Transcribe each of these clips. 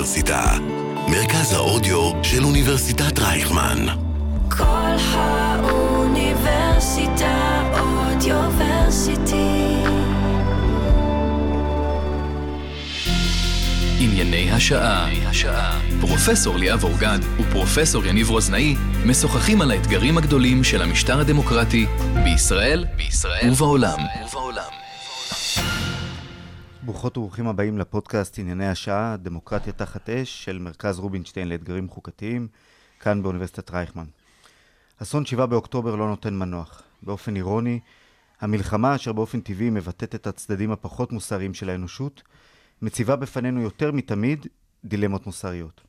האוניברסיטה, מרכז האודיו של אוניברסיטת רייכמן. כל האוניברסיטה אודיוורסיטי. ענייני השעה. פרופסור ליאב אורגד ופרופסור יניב רוזנאי משוחחים על האתגרים הגדולים של המשטר הדמוקרטי בישראל, בישראל ובעולם. ברוכות וברוכים הבאים לפודקאסט ענייני השעה, דמוקרטיה תחת אש של מרכז רובינשטיין לאתגרים חוקתיים, כאן באוניברסיטת רייכמן. אסון 7 באוקטובר לא נותן מנוח. באופן אירוני, המלחמה אשר באופן טבעי מבטאת את הצדדים הפחות מוסריים של האנושות, מציבה בפנינו יותר מתמיד דילמות מוסריות.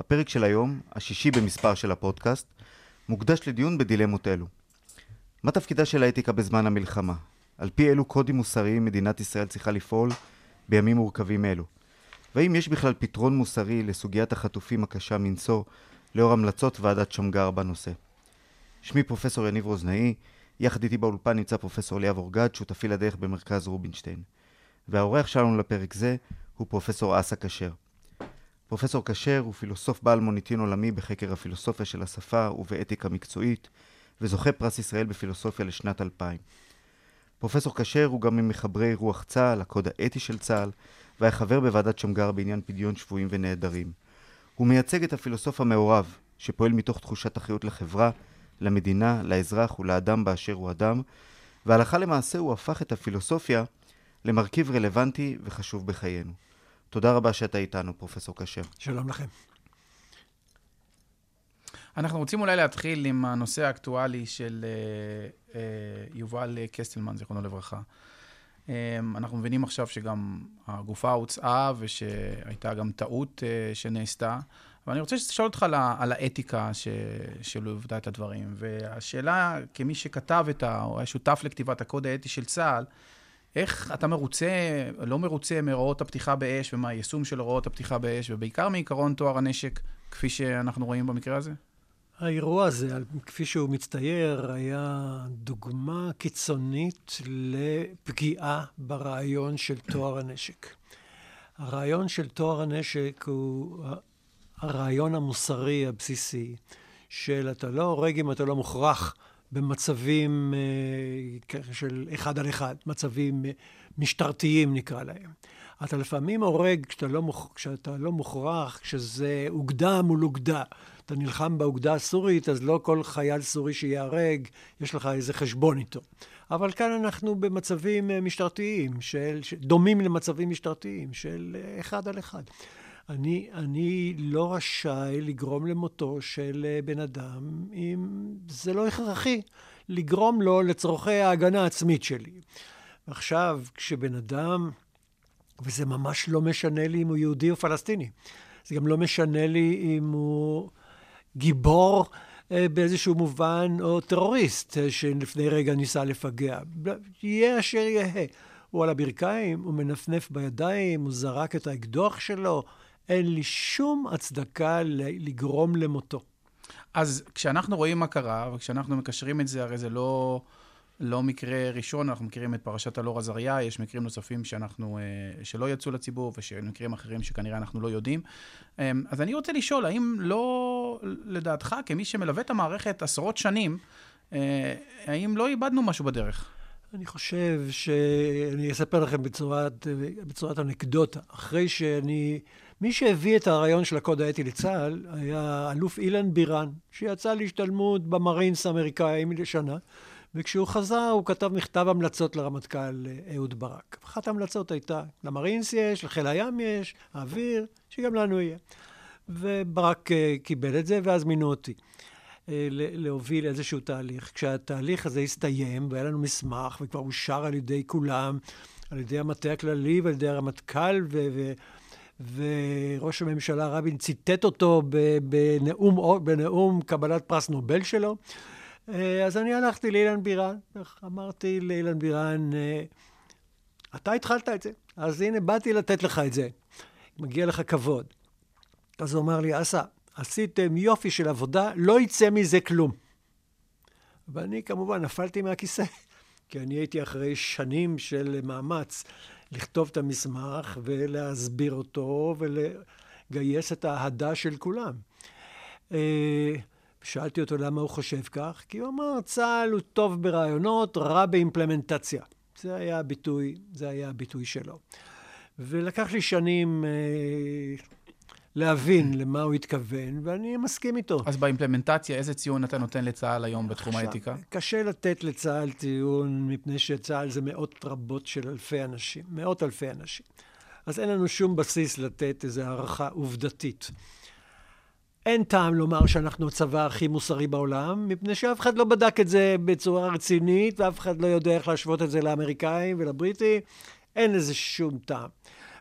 הפרק של היום, השישי במספר של הפודקאסט, מוקדש לדיון בדילמות אלו. מה תפקידה של האתיקה בזמן המלחמה? על פי אילו קודים מוסריים מדינת ישראל צריכה לפעול בימים מורכבים אלו? והאם יש בכלל פתרון מוסרי לסוגיית החטופים הקשה מנשוא לאור המלצות ועדת שמגר בנושא? שמי פרופסור יניב רוזנאי, יחד איתי באולפן נמצא פרופסור ליאב אורגד, שותפי לדרך במרכז רובינשטיין. והאורח שלנו לפרק זה הוא פרופסור אסא כשר. פרופסור כשר הוא פילוסוף בעל מוניטין עולמי בחקר הפילוסופיה של השפה ובאתיקה מקצועית, וזוכה פרס ישראל בפילוסופיה לשנת 2000. פרופסור כשר הוא גם ממחברי רוח צה"ל, הקוד האתי של צה"ל, והיה חבר בוועדת שמגר בעניין פדיון שבויים ונעדרים. הוא מייצג את הפילוסוף המעורב, שפועל מתוך תחושת אחריות לחברה, למדינה, לאזרח ולאדם באשר הוא אדם, והלכה למעשה הוא הפך את הפילוסופיה למרכיב רלוונטי וחשוב בחיינו. תודה רבה שאתה איתנו, פרופסור כשר. שלום לכם. אנחנו רוצים אולי להתחיל עם הנושא האקטואלי של אה, אה, יובל קסטלמן, זיכרונו לברכה. אה, אנחנו מבינים עכשיו שגם הגופה הוצאה ושהייתה גם טעות אה, שנעשתה. ואני רוצה לשאול אותך על, על האתיקה ש, שלוותה את הדברים. והשאלה, כמי שכתב את ה... או היה שותף לכתיבת הקוד האתי של צה"ל, איך אתה מרוצה, לא מרוצה מהוראות הפתיחה באש ומה היישום של הוראות הפתיחה באש, ובעיקר מעיקרון טוהר הנשק, כפי שאנחנו רואים במקרה הזה? האירוע הזה, כפי שהוא מצטייר, היה דוגמה קיצונית לפגיעה ברעיון של טוהר הנשק. הרעיון של טוהר הנשק הוא הרעיון המוסרי הבסיסי של אתה לא הורג אם אתה לא מוכרח במצבים אה, של אחד על אחד, מצבים אה, משטרתיים נקרא להם. אתה לפעמים הורג כשאתה לא, לא מוכרח, כשזה אוגדה מול אוגדה. אתה נלחם באוגדה הסורית, אז לא כל חייל סורי שייהרג, יש לך איזה חשבון איתו. אבל כאן אנחנו במצבים אה, משטרתיים, של, דומים למצבים משטרתיים, של אחד על אחד. אני, אני לא רשאי לגרום למותו של אה, בן אדם אם זה לא הכרחי לגרום לו לצורכי ההגנה העצמית שלי. עכשיו, כשבן אדם, וזה ממש לא משנה לי אם הוא יהודי או פלסטיני, זה גם לא משנה לי אם הוא גיבור אה, באיזשהו מובן, או טרוריסט אה, שלפני רגע ניסה לפגע. יהיה אשר יהא. הוא על הברכיים, הוא מנפנף בידיים, הוא זרק את האקדוח שלו, אין לי שום הצדקה לגרום למותו. אז כשאנחנו רואים מה קרה, וכשאנחנו מקשרים את זה, הרי זה לא, לא מקרה ראשון, אנחנו מכירים את פרשת אלאור עזריה, יש מקרים נוספים שאנחנו, אה, שלא יצאו לציבור, ומקרים אחרים שכנראה אנחנו לא יודעים. אמ, אז אני רוצה לשאול, האם לא, לדעתך, כמי שמלווה את המערכת עשרות שנים, אה, האם לא איבדנו משהו בדרך? אני חושב שאני אספר לכם בצורת, בצורת אנקדוטה. אחרי שאני... מי שהביא את הרעיון של הקוד האתי לצה"ל היה אלוף אילן בירן, שיצא להשתלמות במרינס האמריקאים לשנה, וכשהוא חזר הוא כתב מכתב המלצות לרמטכ"ל אהוד ברק. אחת ההמלצות הייתה, למרינס יש, לחיל הים יש, האוויר, שגם לנו יהיה. וברק אה, קיבל את זה, ואז מינו אותי. אה, להוביל איזשהו תהליך. כשהתהליך הזה הסתיים, והיה לנו מסמך, וכבר אושר על ידי כולם, על ידי המטה הכללי ועל ידי הרמטכ"ל, ו- וראש הממשלה רבין ציטט אותו בנאום, בנאום קבלת פרס נובל שלו. אה, אז אני הלכתי לאילן בירן, אמרתי לאילן בירן, אה, אתה התחלת את זה, אז הנה, באתי לתת לך את זה. מגיע לך כבוד. אז הוא אמר לי, אסא, עשיתם יופי של עבודה, לא יצא מזה כלום. ואני כמובן נפלתי מהכיסא, כי אני הייתי אחרי שנים של מאמץ לכתוב את המסמך ולהסביר אותו, גייס את האהדה של כולם. אה, שאלתי אותו למה הוא חושב כך, כי הוא אמר, צה"ל הוא טוב ברעיונות, רע באימפלמנטציה. זה היה הביטוי, זה היה הביטוי שלו. ולקח לי שנים אה, להבין למה הוא התכוון, ואני מסכים איתו. אז באימפלמנטציה, איזה ציון אתה נותן לצה"ל היום בתחום עכשיו, האתיקה? קשה לתת לצה"ל ציון, מפני שצה"ל זה מאות רבות של אלפי אנשים, מאות אלפי אנשים. אז אין לנו שום בסיס לתת איזו הערכה עובדתית. אין טעם לומר שאנחנו הצבא הכי מוסרי בעולם, מפני שאף אחד לא בדק את זה בצורה רצינית, ואף אחד לא יודע איך להשוות את זה לאמריקאים ולבריטים. אין לזה שום טעם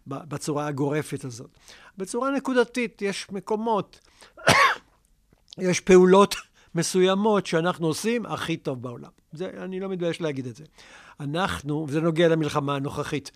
בצורה הגורפת הזאת. בצורה נקודתית, יש מקומות, יש פעולות מסוימות שאנחנו עושים הכי טוב בעולם. זה, אני לא מתבייש להגיד את זה. אנחנו, וזה נוגע למלחמה הנוכחית,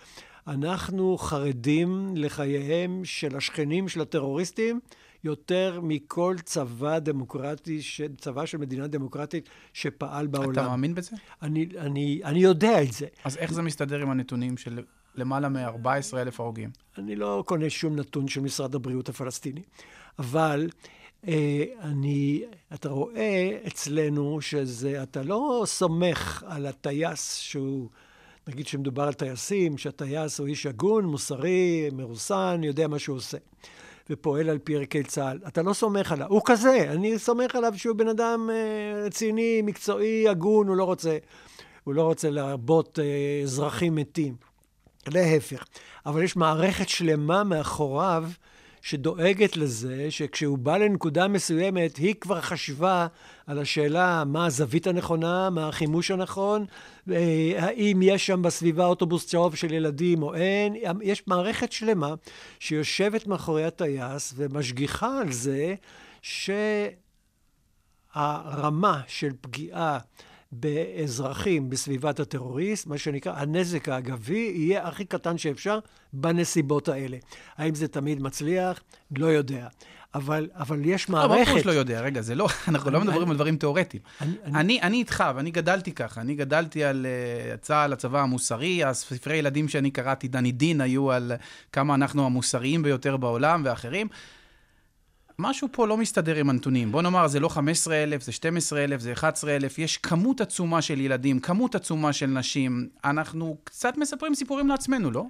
אנחנו חרדים לחייהם של השכנים של הטרוריסטים יותר מכל צבא דמוקרטי, צבא של מדינה דמוקרטית שפעל בעולם. אתה מאמין בזה? אני, אני, אני יודע את זה. אז איך זה מסתדר עם הנתונים של למעלה מ-14 אלף הרוגים? אני לא קונה שום נתון של משרד הבריאות הפלסטיני, אבל אה, אני, אתה רואה אצלנו שזה, אתה לא סומך על הטייס שהוא... נגיד שמדובר על טייסים, שהטייס הוא איש הגון, מוסרי, מרוסן, יודע מה שהוא עושה. ופועל על פי ערכי צה"ל. אתה לא סומך עליו. הוא כזה, אני סומך עליו שהוא בן אדם אה, רציני, מקצועי, הגון, הוא לא רוצה, הוא לא רוצה להרבות אה, אזרחים מתים. להפך. אבל יש מערכת שלמה מאחוריו שדואגת לזה שכשהוא בא לנקודה מסוימת, היא כבר חשבה על השאלה מה הזווית הנכונה, מה החימוש הנכון, אה, האם יש שם בסביבה אוטובוס צהוב של ילדים או אין. יש מערכת שלמה שיושבת מאחורי הטייס ומשגיחה על זה שהרמה של פגיעה באזרחים בסביבת הטרוריסט, מה שנקרא הנזק האגבי, יהיה הכי קטן שאפשר בנסיבות האלה. האם זה תמיד מצליח? לא יודע. אבל, אבל יש מערכת... לא, ברור שלא יודע, רגע, זה לא, אנחנו לא מדברים על דברים תיאורטיים. אני, אני איתך, ואני גדלתי ככה, אני גדלתי על uh, צה"ל, הצבא המוסרי, הספרי ילדים שאני קראתי, דני דין, היו על כמה אנחנו המוסריים ביותר בעולם ואחרים. משהו פה לא מסתדר עם הנתונים. בוא נאמר, זה לא 15,000, זה 12,000, זה 11,000, יש כמות עצומה של ילדים, כמות עצומה של נשים. אנחנו קצת מספרים סיפורים לעצמנו, לא?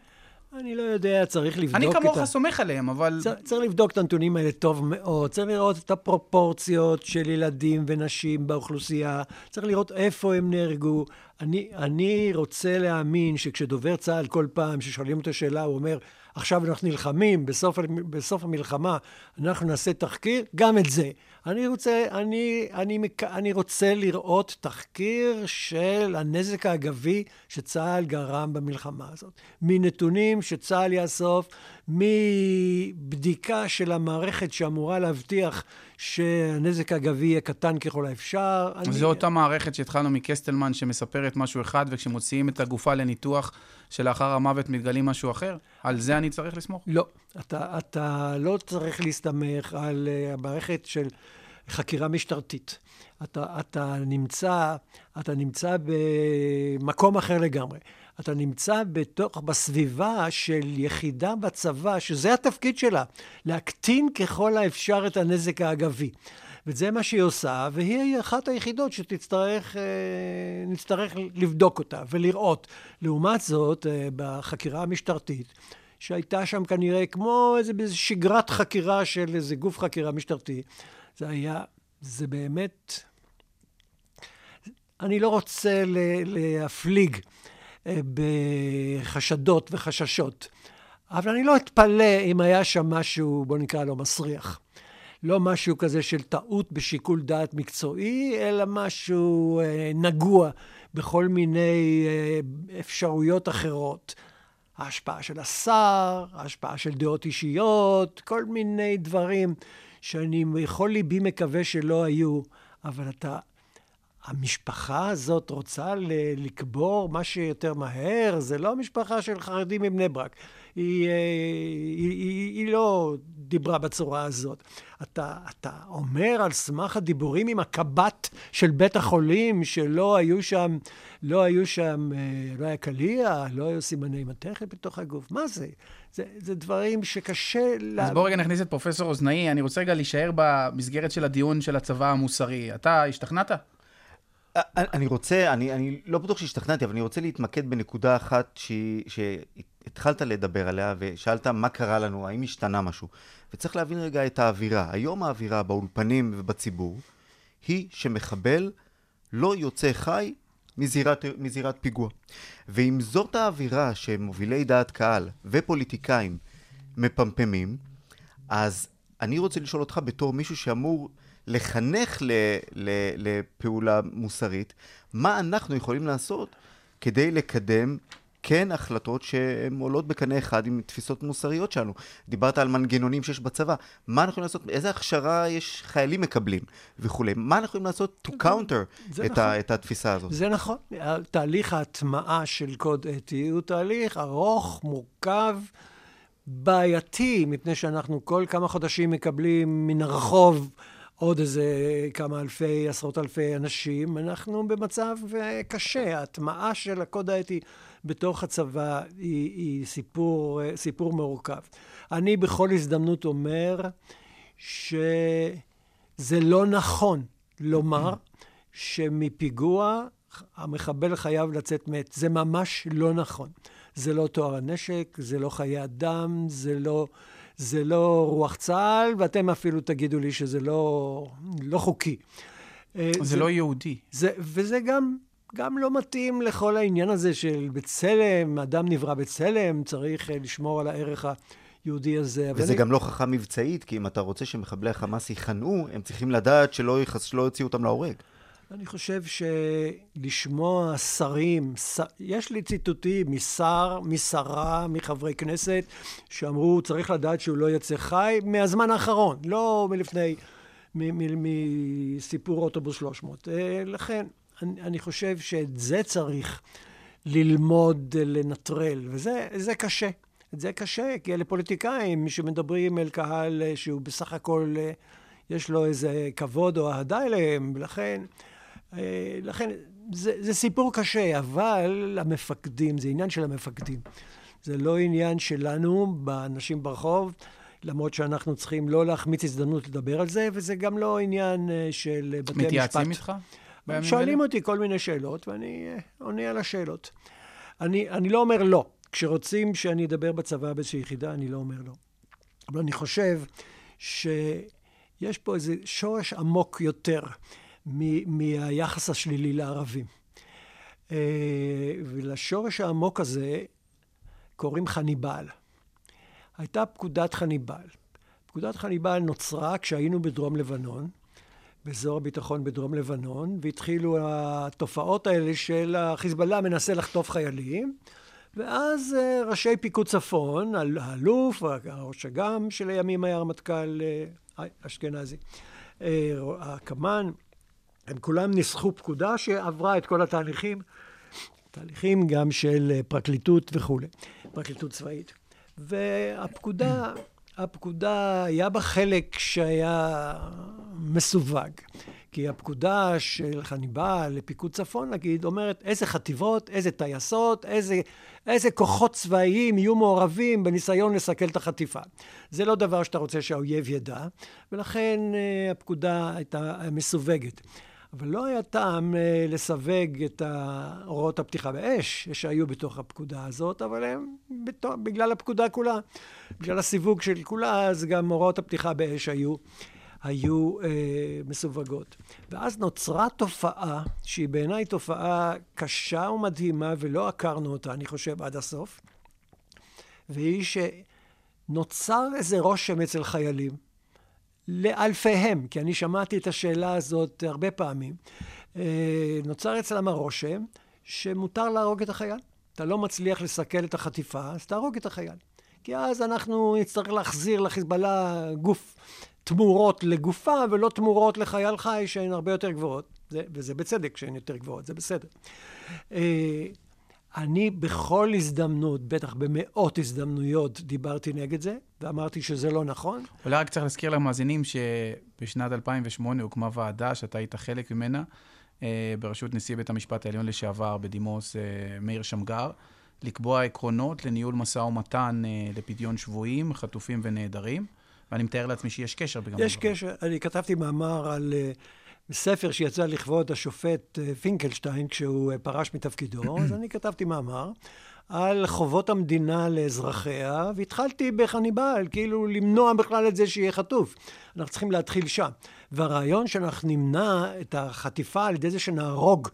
אני לא יודע, צריך לבדוק אני את ה... אני כמוך סומך עליהם, אבל... צריך, צריך לבדוק את הנתונים האלה טוב מאוד. צריך לראות את הפרופורציות של ילדים ונשים באוכלוסייה. צריך לראות איפה הם נהרגו. אני, אני רוצה להאמין שכשדובר צה"ל כל פעם ששואלים אותו שאלה, הוא אומר, עכשיו אנחנו נלחמים, בסוף, בסוף המלחמה אנחנו נעשה תחקיר, גם את זה. אני רוצה, אני, אני, אני רוצה לראות תחקיר של הנזק האגבי שצה"ל גרם במלחמה הזאת. מנתונים שצה"ל יאסוף, מבדיקה של המערכת שאמורה להבטיח שהנזק האגבי יהיה קטן ככל האפשר. אני... זו אותה מערכת שהתחלנו מקסטלמן, שמספרת משהו אחד, וכשמוציאים את הגופה לניתוח, שלאחר המוות מתגלים משהו אחר? על זה אני צריך לסמוך? לא. אתה, אתה לא צריך להסתמך על uh, המערכת של חקירה משטרתית. אתה, אתה, נמצא, אתה נמצא במקום אחר לגמרי. אתה נמצא בתוך, בסביבה של יחידה בצבא, שזה התפקיד שלה, להקטין ככל האפשר את הנזק האגבי. וזה מה שהיא עושה, והיא אחת היחידות שתצטרך, אה, נצטרך לבדוק אותה ולראות. לעומת זאת, אה, בחקירה המשטרתית, שהייתה שם כנראה כמו איזה שגרת חקירה של איזה גוף חקירה משטרתי, זה היה, זה באמת... אני לא רוצה להפליג בחשדות וחששות, אבל אני לא אתפלא אם היה שם משהו, בוא נקרא לו מסריח. לא משהו כזה של טעות בשיקול דעת מקצועי, אלא משהו אה, נגוע בכל מיני אה, אפשרויות אחרות. ההשפעה של השר, ההשפעה של דעות אישיות, כל מיני דברים שאני בכל ליבי מקווה שלא היו, אבל אתה, המשפחה הזאת רוצה לקבור מה שיותר מהר, זה לא משפחה של חרדים מבני ברק. היא, אה, היא, היא, היא לא דיברה בצורה הזאת. אתה, אתה אומר על סמך הדיבורים עם הקב"ט של בית החולים, שלא היו שם, לא היו שם, אה, לא היה קליע, לא היו סימני מתכת בתוך הגוף. מה זה? זה, זה דברים שקשה... אז לה... בואו רגע נכניס את פרופסור אוזנאי. אני רוצה רגע להישאר במסגרת של הדיון של הצבא המוסרי. אתה השתכנעת? אני רוצה, אני, אני לא בטוח שהשתכנעתי, אבל אני רוצה להתמקד בנקודה אחת שהתחלת לדבר עליה ושאלת מה קרה לנו, האם השתנה משהו. וצריך להבין רגע את האווירה. היום האווירה באולפנים ובציבור היא שמחבל לא יוצא חי מזירת, מזירת פיגוע. ואם זאת האווירה שמובילי דעת קהל ופוליטיקאים מפמפמים, אז אני רוצה לשאול אותך בתור מישהו שאמור לחנך ל, ל, לפעולה מוסרית, מה אנחנו יכולים לעשות כדי לקדם כן החלטות שהן עולות בקנה אחד עם תפיסות מוסריות שלנו. דיברת על מנגנונים שיש בצבא, מה אנחנו יכולים לעשות, איזה הכשרה יש חיילים מקבלים וכולי, מה אנחנו יכולים לעשות to counter את, נכון. ה, את התפיסה הזאת. זה נכון, תהליך ההטמעה של קוד אתי הוא תהליך ארוך, מורכב. בעייתי, מפני שאנחנו כל כמה חודשים מקבלים מן הרחוב עוד איזה כמה אלפי, עשרות אלפי אנשים, אנחנו במצב אה, קשה. ההטמעה של הקוד האתי בתוך הצבא היא, היא סיפור, אה, סיפור מורכב. אני בכל הזדמנות אומר שזה לא נכון לומר שמפיגוע המחבל חייב לצאת מת. זה ממש לא נכון. זה לא טוהר הנשק, זה לא חיי אדם, זה לא... זה לא רוח צה"ל, ואתם אפילו תגידו לי שזה לא, לא חוקי. אה, זה, זה לא יהודי. זה, וזה גם, גם לא מתאים לכל העניין הזה של בצלם, אדם נברא בצלם, צריך אה, לשמור על הערך היהודי הזה. וזה אני... גם לא חכם מבצעית, כי אם אתה רוצה שמחבלי החמאס ייכנעו, הם צריכים לדעת שלא, יחס, שלא יוציאו אותם להורג. אני חושב שלשמוע שרים, ש... יש לי ציטוטים משר, משרה, מחברי כנסת, שאמרו, צריך לדעת שהוא לא יצא חי, מהזמן האחרון, לא מלפני, מסיפור אוטובוס 300. אה, לכן, אני, אני חושב שאת זה צריך ללמוד לנטרל, וזה קשה. זה קשה, כי אלה פוליטיקאים שמדברים אל קהל שהוא בסך הכל, אה, יש לו איזה כבוד או אהדה אליהם, ולכן... אה, לכן, זה, זה סיפור קשה, אבל המפקדים, זה עניין של המפקדים. זה לא עניין שלנו, באנשים ברחוב, למרות שאנחנו צריכים לא להחמיץ הזדמנות לדבר על זה, וזה גם לא עניין אה, של בתי המשפט. מתייעצים איתך? שואלים אותי כל מיני שאלות, ואני אה, עונה על השאלות. אני, אני לא אומר לא. כשרוצים שאני אדבר בצבא באיזושהי יחידה, אני לא אומר לא. אבל אני חושב שיש פה איזה שורש עמוק יותר. מהיחס השלילי לערבים. אה, ולשורש העמוק הזה קוראים חניבל. הייתה פקודת חניבל. פקודת חניבל נוצרה כשהיינו בדרום לבנון, באזור הביטחון בדרום לבנון, והתחילו התופעות האלה של החיזבאללה מנסה לחטוף חיילים, ואז אה, ראשי פיקוד צפון, האלוף, ראש אג"ם שלימים היה הרמטכ"ל אה, אשכנזי, הקמ"ן, הם כולם ניסחו פקודה שעברה את כל התהליכים, תהליכים גם של אה, פרקליטות וכולי, פרקליטות צבאית. והפקודה, הפקודה היה בה חלק שהיה מסווג. כי הפקודה של חניבל לפיקוד צפון, נגיד, אומרת איזה חטיבות, איזה טייסות, איזה, איזה כוחות צבאיים יהיו מעורבים בניסיון לסכל את החטיפה. זה לא דבר שאתה רוצה שהאויב ידע, ולכן uh, הפקודה הייתה מסווגת. אבל לא היה טעם אה, לסווג את הוראות הפתיחה באש שהיו בתוך הפקודה הזאת, אבל הם, בתוך, בגלל הפקודה כולה, בגלל הסיווג של כולה, אז גם הוראות הפתיחה באש היו, היו אה, מסווגות. ואז נוצרה תופעה, שהיא בעיניי תופעה קשה ומדהימה, ולא עקרנו אותה, אני חושב, עד הסוף, והיא שנוצר איזה רושם אצל חיילים, לאלפיהם, כי אני שמעתי את השאלה הזאת הרבה פעמים. אה, נוצר אצלם הרושם שמותר להרוג את החייל. אתה לא מצליח לסכל את החטיפה, אז תהרוג את החייל. כי אז אנחנו נצטרך להחזיר לחיזבאללה גוף, תמורות לגופה ולא תמורות לחייל חי שהן הרבה יותר גבוהות. זה, וזה בצדק שהן יותר גבוהות, זה בסדר. אה, אני בכל הזדמנות, בטח במאות הזדמנויות, דיברתי נגד זה, ואמרתי שזה לא נכון. אולי רק צריך להזכיר למאזינים שבשנת 2008 הוקמה ועדה שאתה היית חלק ממנה, אה, בראשות נשיא בית המשפט העליון לשעבר בדימוס אה, מאיר שמגר, לקבוע עקרונות לניהול משא ומתן אה, לפדיון שבויים, חטופים ונעדרים. ואני מתאר לעצמי שיש קשר בגם יש קשר. אני כתבתי מאמר על uh, ספר שיצא לכבוד השופט uh, פינקלשטיין כשהוא uh, פרש מתפקידו, אז אני כתבתי מאמר על חובות המדינה לאזרחיה, והתחלתי בחניבל, כאילו למנוע בכלל את זה שיהיה חטוף. אנחנו צריכים להתחיל שם. והרעיון שאנחנו נמנע את החטיפה על ידי זה שנהרוג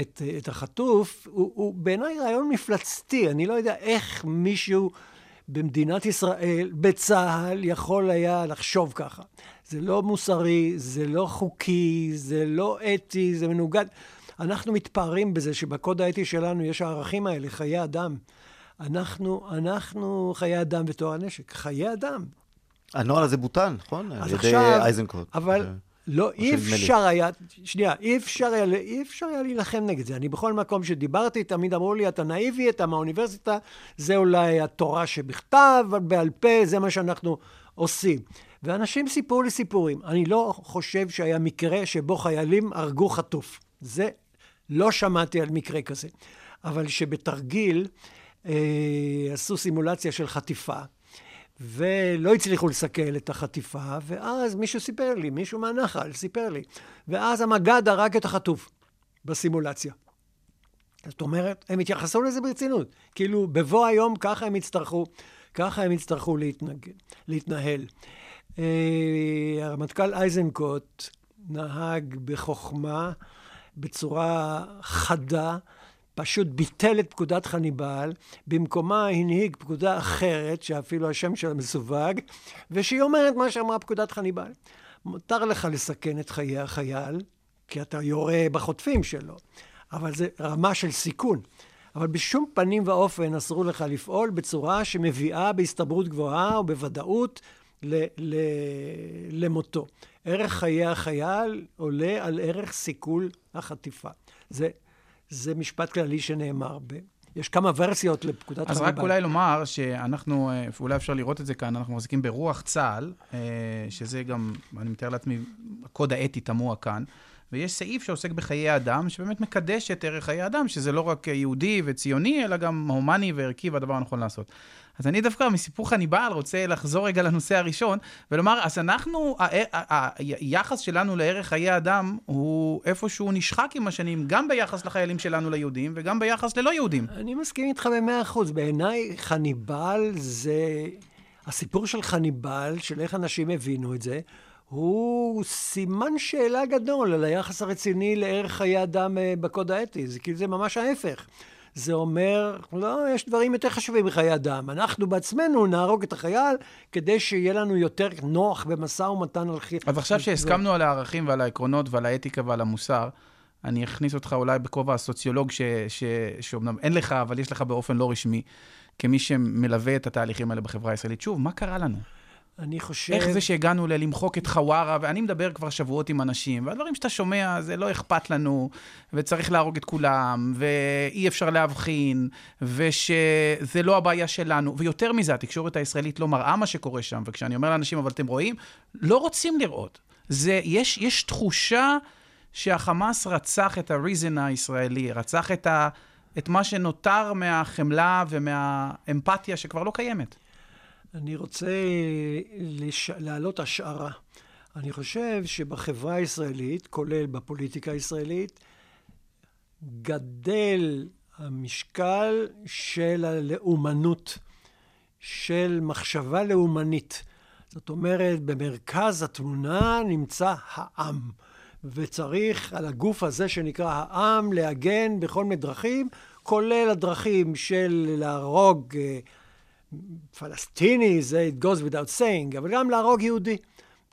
את, את החטוף, הוא, הוא בעיניי רעיון מפלצתי. אני לא יודע איך מישהו... במדינת ישראל, בצה"ל, יכול היה לחשוב ככה. זה לא מוסרי, זה לא חוקי, זה לא אתי, זה מנוגד. אנחנו מתפארים בזה שבקוד האתי שלנו יש הערכים האלה, חיי אדם. אנחנו, אנחנו חיי אדם וטוהר הנשק, חיי אדם. הנוהל הזה בוטל, נכון? אז עכשיו, אייזנקוט. אבל לא, אי אפשר היה, שנייה, אי אפשר היה, אי אפשר היה להילחם נגד זה. אני בכל מקום שדיברתי, תמיד אמרו לי, אתה נאיבי, אתה מהאוניברסיטה, זה אולי התורה שבכתב, בעל פה, זה מה שאנחנו עושים. ואנשים סיפרו לי סיפורים. אני לא חושב שהיה מקרה שבו חיילים הרגו חטוף. זה, לא שמעתי על מקרה כזה. אבל שבתרגיל אה, עשו סימולציה של חטיפה. ולא הצליחו לסכל את החטיפה, ואז מישהו סיפר לי, מישהו מהנחל סיפר לי, ואז המג"ד הרג את החטוף בסימולציה. זאת אומרת, הם התייחסו לזה ברצינות. כאילו, בבוא היום ככה הם יצטרכו, ככה הם יצטרכו להתנג... להתנהל. אה, הרמטכ"ל איזנקוט נהג בחוכמה, בצורה חדה, פשוט ביטל את פקודת חניבעל, במקומה הנהיג פקודה אחרת, שאפילו השם שלה מסווג, ושהיא אומרת מה שאמרה פקודת חניבעל. מותר לך לסכן את חיי החייל, כי אתה יורה בחוטפים שלו, אבל זה רמה של סיכון. אבל בשום פנים ואופן אסרו לך לפעול בצורה שמביאה בהסתברות גבוהה או ל- ל- למותו. ערך חיי החייל עולה על ערך סיכול החטיפה. זה זה משפט כללי שנאמר ב... יש כמה ורסיות לפקודת חניבעל. אז רק אולי לומר שאנחנו, אה, אולי אפשר לראות את זה כאן, אנחנו מחזיקים ברוח צה"ל, אה, שזה גם, אני מתאר לעצמי, הקוד האתי תמוה כאן. ויש סעיף שעוסק בחיי אדם, שבאמת מקדש את ערך חיי אדם, שזה לא רק יהודי וציוני, אלא גם הומני וערכי והדבר הנכון לעשות. אז אני דווקא מסיפור חניבעל רוצה לחזור רגע לנושא הראשון, ולומר, אז אנחנו, היחס שלנו לערך חיי אדם הוא איפשהו נשחק עם השנים, גם ביחס לחיילים שלנו ליהודים, וגם ביחס ללא יהודים. אני מסכים איתך במאה אחוז. בעיניי חניבעל זה... הסיפור של חניבעל, של איך אנשים הבינו את זה, הוא סימן שאלה גדול על היחס הרציני לערך חיי אדם אה, בקוד האתי. זה כאילו זה ממש ההפך. זה אומר, לא, יש דברים יותר חשובים מחיי אדם. אנחנו בעצמנו נהרוג את החייל כדי שיהיה לנו יותר נוח במשא ומתן על חיי... אז עכשיו שהסכמנו על הערכים ועל העקרונות ועל האתיקה ועל המוסר, אני אכניס אותך אולי בכובע הסוציולוג, שאומנם אין לך, אבל יש לך באופן לא רשמי, כמי שמלווה את התהליכים האלה בחברה הישראלית. שוב, מה קרה לנו? אני חושב... איך זה שהגענו ללמחוק את חווארה, ואני מדבר כבר שבועות עם אנשים, והדברים שאתה שומע, זה לא אכפת לנו, וצריך להרוג את כולם, ואי אפשר להבחין, ושזה לא הבעיה שלנו. ויותר מזה, התקשורת הישראלית לא מראה מה שקורה שם, וכשאני אומר לאנשים, אבל אתם רואים, לא רוצים לראות. זה, יש, יש תחושה שהחמאס רצח את ה-reason הישראלי, רצח את, ה, את מה שנותר מהחמלה ומהאמפתיה שכבר לא קיימת. אני רוצה לש... להעלות השערה. אני חושב שבחברה הישראלית, כולל בפוליטיקה הישראלית, גדל המשקל של הלאומנות, של מחשבה לאומנית. זאת אומרת, במרכז התמונה נמצא העם, וצריך על הגוף הזה שנקרא העם להגן בכל מיני דרכים, כולל הדרכים של להרוג אה, פלסטיני, זה it goes without saying, אבל גם להרוג יהודי.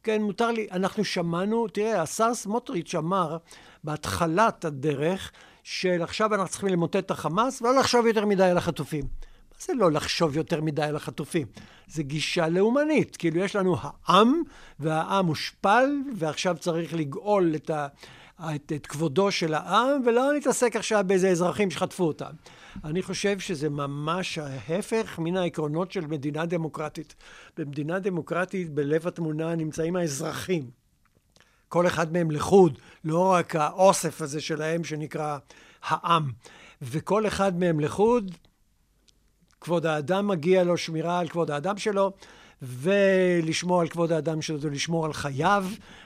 כן, מותר לי, אנחנו שמענו, תראה, השר סמוטריץ' אמר בהתחלת הדרך, של עכשיו אנחנו צריכים למוטט את החמאס ולא לחשוב יותר מדי על החטופים. מה זה לא לחשוב יותר מדי על החטופים? זה גישה לאומנית. כאילו, יש לנו העם, והעם מושפל, ועכשיו צריך לגאול את ה... את, את כבודו של העם, ולא נתעסק עכשיו באיזה אזרחים שחטפו אותם. אני חושב שזה ממש ההפך מן העקרונות של מדינה דמוקרטית. במדינה דמוקרטית, בלב התמונה נמצאים האזרחים. כל אחד מהם לחוד, לא רק האוסף הזה שלהם שנקרא העם. וכל אחד מהם לחוד, כבוד האדם מגיע לו שמירה על כבוד האדם שלו, ולשמור על כבוד האדם שלו זה לשמור על חייו.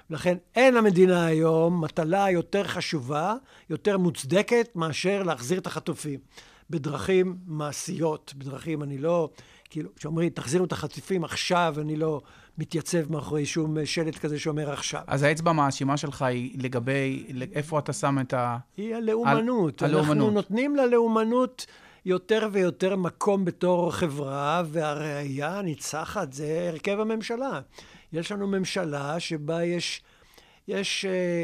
לכן אין למדינה היום מטלה יותר חשובה, יותר מוצדקת, מאשר להחזיר את החטופים. בדרכים מעשיות, בדרכים, אני לא, כאילו, כשאומרים, תחזירו את החטופים עכשיו, אני לא מתייצב מאחורי שום שלט כזה שאומר עכשיו. אז האצבע המאשימה שלך היא לגבי, איפה אתה שם את ה... היא הלאומנות. על... הלאומנות. אנחנו נותנים ללאומנות יותר ויותר מקום בתור חברה, והראייה הניצחת זה הרכב הממשלה. יש לנו ממשלה שבה יש, יש, אה,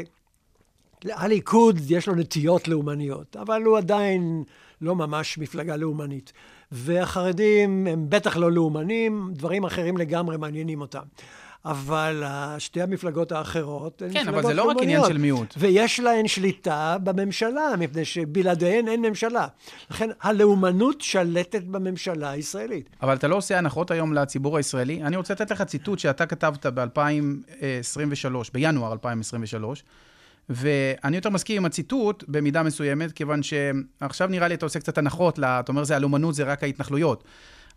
הליכוד יש לו נטיות לאומניות, אבל הוא עדיין לא ממש מפלגה לאומנית. והחרדים הם בטח לא לאומנים, דברים אחרים לגמרי מעניינים אותם. אבל שתי המפלגות האחרות הן כן, מפלגות לאומניות. כן, אבל זה לא רק עניין של מיעוט. ויש להן שליטה בממשלה, מפני שבלעדיהן אין ממשלה. לכן הלאומנות שלטת בממשלה הישראלית. אבל אתה לא עושה הנחות היום לציבור הישראלי. אני רוצה לתת לך ציטוט שאתה כתבת ב-2023, בינואר 2023. ואני יותר מסכים עם הציטוט במידה מסוימת, כיוון שעכשיו נראה לי אתה עושה קצת הנחות, לה, אתה אומר זה הלאומנות, זה רק ההתנחלויות.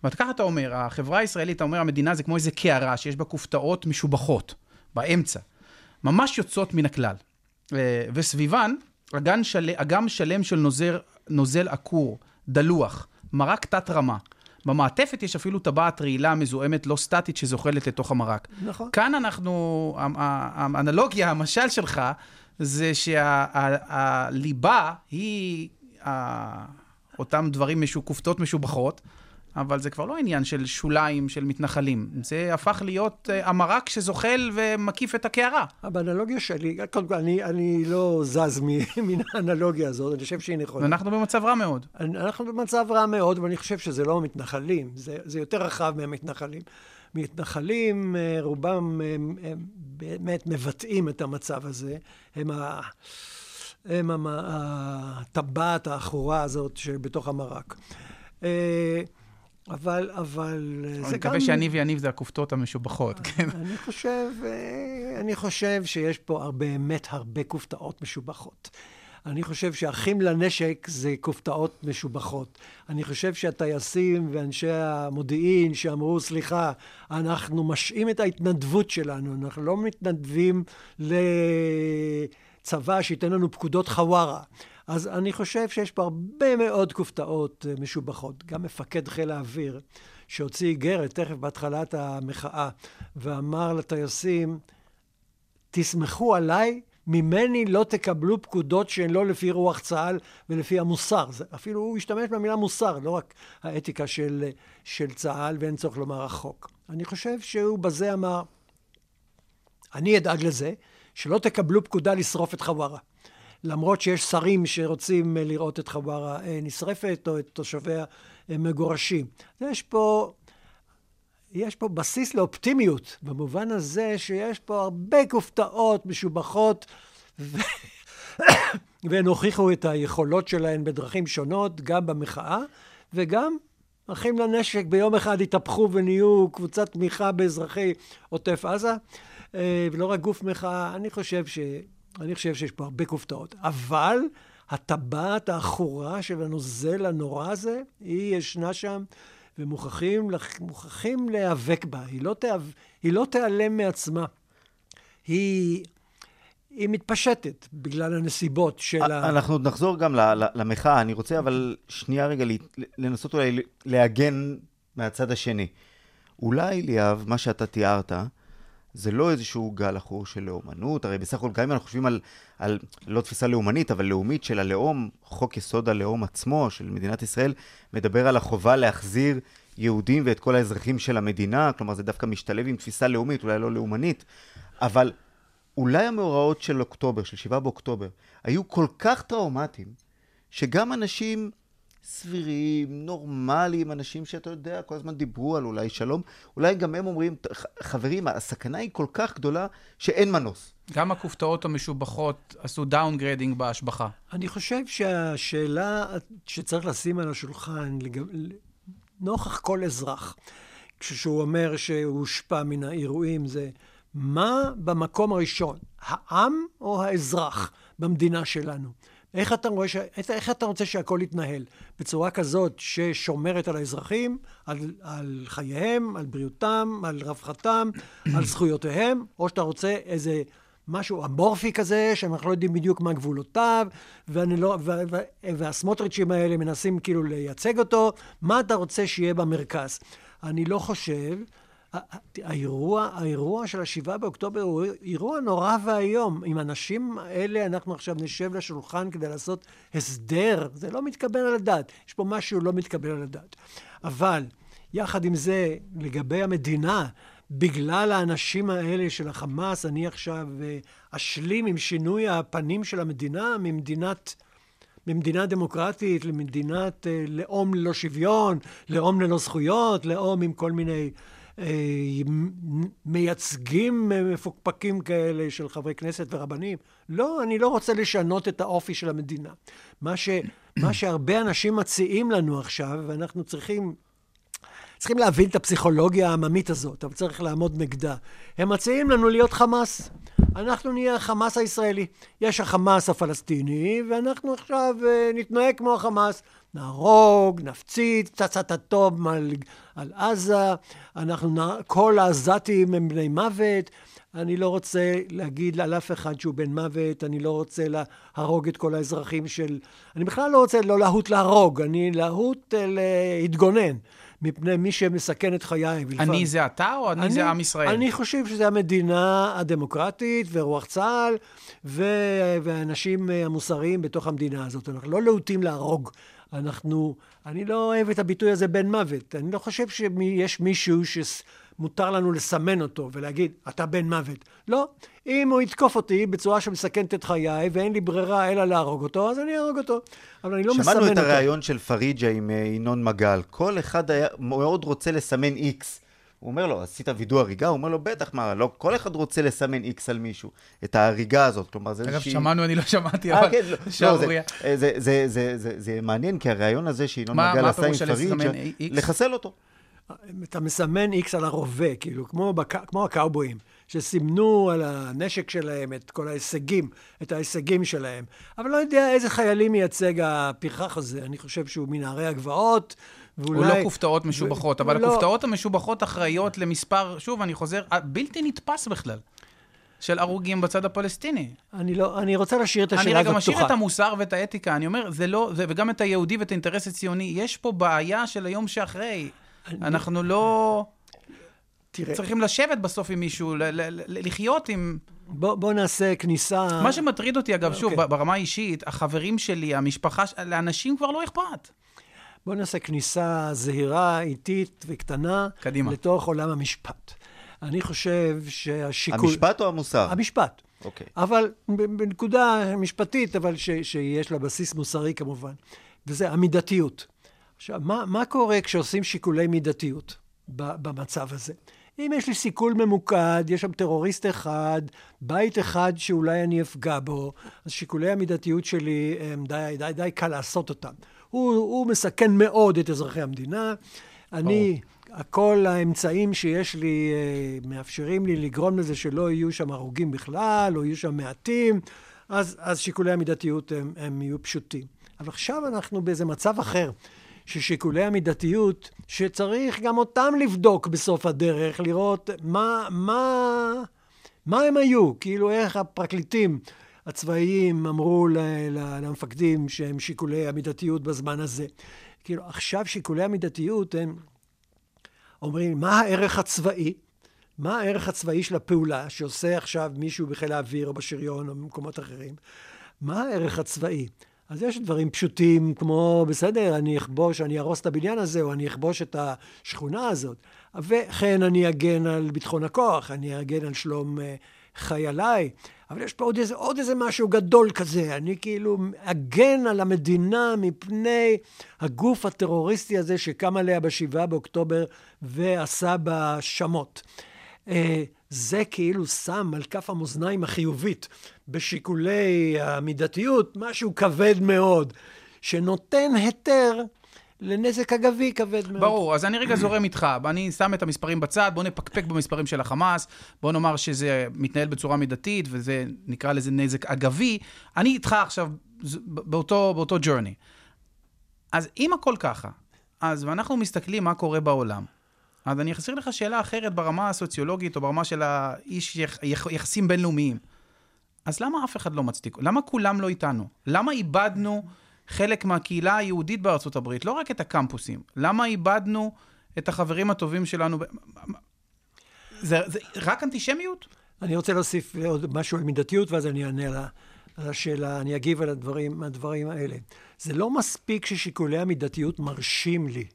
וככה אתה אומר, החברה הישראלית, אתה אומר, המדינה זה כמו איזה קערה שיש בה כופתאות משובחות, באמצע, ממש יוצאות מן הכלל. אה, וסביבן, אגן של... אגם שלם של נוזר, נוזל עקור, דלוח, מרק תת-רמה. במעטפת יש אפילו טבעת רעילה מזוהמת לא סטטית שזוחלת לתוך המרק. נכון. כאן אנחנו, האנלוגיה, המשל שלך, זה שהליבה היא אותם דברים, כופתות משובחות. אבל זה כבר לא עניין של שוליים של מתנחלים. זה הפך להיות uh, המרק שזוחל ומקיף את הקערה. באנלוגיה שלי, קודם כל, אני, אני לא זז מן האנלוגיה הזאת, אני חושב שהיא נכונה. אנחנו במצב רע מאוד. אנחנו במצב רע מאוד, ואני חושב שזה לא מתנחלים, זה, זה יותר רחב מהמתנחלים. מתנחלים, אה, רובם הם, הם באמת מבטאים את המצב הזה. הם ה... הם הטבעת העכורה הזאת שבתוך המרק. אה, אבל, אבל זה גם... אני מקווה שיניב יניב זה הכופתות המשובחות, כן. אני חושב, אני חושב שיש פה באמת הרבה כופתאות משובחות. אני חושב שאחים לנשק זה כופתאות משובחות. אני חושב שהטייסים ואנשי המודיעין שאמרו, סליחה, אנחנו משעים את ההתנדבות שלנו, אנחנו לא מתנדבים לצבא שייתן לנו פקודות חווארה. אז אני חושב שיש פה הרבה מאוד כופתאות אה, משובחות. גם מפקד חיל האוויר, שהוציא איגרת תכף בהתחלת המחאה, ואמר לטייסים, תסמכו עליי, ממני לא תקבלו פקודות שהן לא לפי רוח צה"ל ולפי המוסר. זה, אפילו הוא השתמש במילה מוסר, לא רק האתיקה של, של צה"ל, ואין צורך לומר החוק. אני חושב שהוא בזה אמר, אני אדאג לזה, שלא תקבלו פקודה לשרוף את חווארה. למרות שיש שרים שרוצים אה, לראות את חווארה אה, נשרפת או את תושביה אה, מגורשים. יש פה, יש פה בסיס לאופטימיות, במובן הזה שיש פה הרבה כופתאות משובחות, ו... והן הוכיחו את היכולות שלהן בדרכים שונות, גם במחאה, וגם אחים לנשק ביום אחד התהפכו ונהיו קבוצת תמיכה באזרחי עוטף עזה, ולא רק גוף מחאה. אני חושב ש... אני חושב שיש פה הרבה כופתאות. אבל הטבעת העכורה של הנוזל הנורא הזה, היא ישנה שם, ומוכרחים להיאבק בה. היא לא, תיאב, היא לא תיעלם מעצמה. היא... היא מתפשטת בגלל הנסיבות של ה... אנחנו עוד נחזור גם למחאה, אני רוצה אבל שנייה רגע לנסות אולי להגן מהצד השני. אולי, ליאב, מה שאתה תיארת, זה לא איזשהו גל עכור של לאומנות, הרי בסך הכל גם אם אנחנו חושבים על, על לא תפיסה לאומנית, אבל לאומית של הלאום, חוק יסוד הלאום עצמו של מדינת ישראל, מדבר על החובה להחזיר יהודים ואת כל האזרחים של המדינה, כלומר זה דווקא משתלב עם תפיסה לאומית, אולי לא לאומנית, אבל אולי המאורעות של אוקטובר, של 7 באוקטובר, היו כל כך טראומטיים, שגם אנשים סבירים, נורמליים, אנשים שאתה יודע, כל הזמן דיברו על אולי שלום, אולי גם הם אומרים, חברים, הסכנה היא כל כך גדולה שאין מנוס. גם הכופתאות המשובחות עשו downgrading בהשבחה. אני חושב שהשאלה שצריך לשים על השולחן, נוכח כל אזרח, כשהוא אומר שהוא הושפע מן האירועים, זה מה במקום הראשון, העם או האזרח במדינה שלנו? איך אתה, רואה ש... איך אתה רוצה שהכל יתנהל? בצורה כזאת ששומרת על האזרחים, על, על חייהם, על בריאותם, על רווחתם, על זכויותיהם, או שאתה רוצה איזה משהו אמורפי כזה, שאנחנו לא יודעים בדיוק מה גבולותיו, ואני לא, ו, ו, והסמוטריצ'ים האלה מנסים כאילו לייצג אותו, מה אתה רוצה שיהיה במרכז? אני לא חושב האירוע, האירוע של השבעה באוקטובר הוא אירוע נורא ואיום. עם האנשים האלה אנחנו עכשיו נשב לשולחן כדי לעשות הסדר, זה לא מתקבל על הדעת. יש פה משהו לא מתקבל על הדעת. אבל, יחד עם זה, לגבי המדינה, בגלל האנשים האלה של החמאס, אני עכשיו אה, אשלים עם שינוי הפנים של המדינה ממדינת... ממדינה דמוקרטית למדינת אה, לאום ללא שוויון, לאום ללא זכויות, לאום עם כל מיני מייצגים מפוקפקים כאלה של חברי כנסת ורבנים. לא, אני לא רוצה לשנות את האופי של המדינה. מה, ש, מה שהרבה אנשים מציעים לנו עכשיו, ואנחנו צריכים... צריכים להבין את הפסיכולוגיה העממית הזאת, אבל צריך לעמוד נגדה. הם מציעים לנו להיות חמאס. אנחנו נהיה החמאס הישראלי. יש החמאס הפלסטיני, ואנחנו עכשיו uh, נתנהג כמו החמאס. נהרוג, נפציץ, פצצת אטום על, על עזה, אנחנו, כל העזתים הם בני מוות. אני לא רוצה להגיד על אף אחד שהוא בן מוות, אני לא רוצה להרוג את כל האזרחים של... אני בכלל לא רוצה לא להוט להרוג, אני להוט להתגונן. מפני מי שמסכן את חיי. אני זה אתה או אני, אני זה עם ישראל? אני חושב שזה המדינה הדמוקרטית ורוח צה"ל והאנשים המוסריים בתוך המדינה הזאת. אנחנו לא להוטים להרוג. אנחנו, אני לא אוהב את הביטוי הזה בן מוות. אני לא חושב שיש מישהו שמותר לנו לסמן אותו ולהגיד, אתה בן מוות. לא. אם הוא יתקוף אותי בצורה שמסכנת את חיי ואין לי ברירה אלא להרוג אותו, אז אני אהרוג אותו. אבל אני לא מסמן אותו. שמענו את הריאיון של פריג'ה עם אה, ינון מגל. כל אחד היה מאוד רוצה לסמן איקס. הוא אומר לו, עשית וידוא הריגה? הוא אומר לו, בטח, מה, לא כל אחד רוצה לסמן איקס על מישהו, את ההריגה הזאת, כלומר, זה איזושהי... אגב, שמענו, אני לא שמעתי, אה, אבל כן, לא. לא, זה, זה, זה, זה, זה מעניין, כי הרעיון הזה שינון מגל עשה עם פריג'ה, לחסל אותו. אתה מסמן איקס על הרובה, כאילו, כמו, בק... כמו הקאובויים, שסימנו על הנשק שלהם את כל ההישגים, את ההישגים שלהם. אבל לא יודע איזה חיילים מייצג הפרחח הזה, אני חושב שהוא מנערי הגבעות. ואולי... הוא לא כופתאות משובחות, אבל לא... הכופתאות המשובחות אחראיות למספר, שוב, אני חוזר, בלתי נתפס בכלל. של הרוגים בצד הפלסטיני. אני לא, אני רוצה להשאיר את השאלה הזאת פתוחה. אני רגע משאיר את המוסר ואת האתיקה, אני אומר, זה לא, זה, וגם את היהודי ואת האינטרס הציוני, יש פה בעיה של היום שאחרי. אני... אנחנו לא... תראה... צריכים לשבת בסוף עם מישהו, ל- ל- ל- לחיות עם... בוא, בוא נעשה כניסה... מה שמטריד אותי, אגב, okay. שוב, אוקיי. ברמה האישית, החברים שלי, המשפחה, לאנשים כבר לא אכפת. בואו נעשה כניסה זהירה, איטית וקטנה. קדימה. לתוך עולם המשפט. אני חושב שהשיקול... המשפט או המוסר? המשפט. אוקיי. אבל בנקודה משפטית, אבל ש, שיש לה בסיס מוסרי כמובן, וזה המידתיות. עכשיו, מה, מה קורה כשעושים שיקולי מידתיות במצב הזה? אם יש לי סיכול ממוקד, יש שם טרוריסט אחד, בית אחד שאולי אני אפגע בו, אז שיקולי המידתיות שלי, הם די, די, די קל לעשות אותם. הוא, הוא מסכן מאוד את אזרחי המדינה. אני, כל האמצעים שיש לי אה, מאפשרים לי לגרום לזה שלא יהיו שם הרוגים בכלל, או יהיו שם מעטים, אז, אז שיקולי המידתיות הם, הם יהיו פשוטים. אבל עכשיו אנחנו באיזה מצב אחר. ששיקולי המידתיות, שצריך גם אותם לבדוק בסוף הדרך, לראות מה, מה, מה הם היו, כאילו איך הפרקליטים הצבאיים אמרו למפקדים שהם שיקולי המידתיות בזמן הזה. כאילו, עכשיו שיקולי המידתיות הם אומרים, מה הערך הצבאי? מה הערך הצבאי של הפעולה שעושה עכשיו מישהו בחיל האוויר או בשריון או במקומות אחרים? מה הערך הצבאי? אז יש דברים פשוטים כמו, בסדר, אני אכבוש, אני אהרוס את הבניין הזה, או אני אכבוש את השכונה הזאת. וכן, אני אגן על ביטחון הכוח, אני אגן על שלום uh, חייליי. אבל יש פה עוד איזה, עוד איזה משהו גדול כזה. אני כאילו אגן על המדינה מפני הגוף הטרוריסטי הזה שקם עליה בשבעה באוקטובר ועשה בה שמות. אה, זה כאילו שם על כף המאזניים החיובית בשיקולי המידתיות משהו כבד מאוד, שנותן היתר לנזק אגבי כבד מאוד. ברור, אז אני רגע זורם איתך. אני שם את המספרים בצד, בוא נפקפק במספרים של החמאס, בוא נאמר שזה מתנהל בצורה מידתית, וזה, נקרא לזה נזק אגבי. אני איתך עכשיו באותו, באותו journey. אז אם הכל ככה, אז ואנחנו מסתכלים מה קורה בעולם, אז אני אחזיר לך שאלה אחרת ברמה הסוציולוגית, או ברמה של האיש יח, יח, יחסים בינלאומיים. אז למה אף אחד לא מצדיק? למה כולם לא איתנו? למה איבדנו... חלק מהקהילה היהודית בארצות הברית, לא רק את הקמפוסים. למה איבדנו את החברים הטובים שלנו? זה, זה רק אנטישמיות? אני רוצה להוסיף עוד משהו על מידתיות, ואז אני אענה לה, על השאלה, אני אגיב על הדברים, הדברים האלה. זה לא מספיק ששיקולי המידתיות מרשים לי.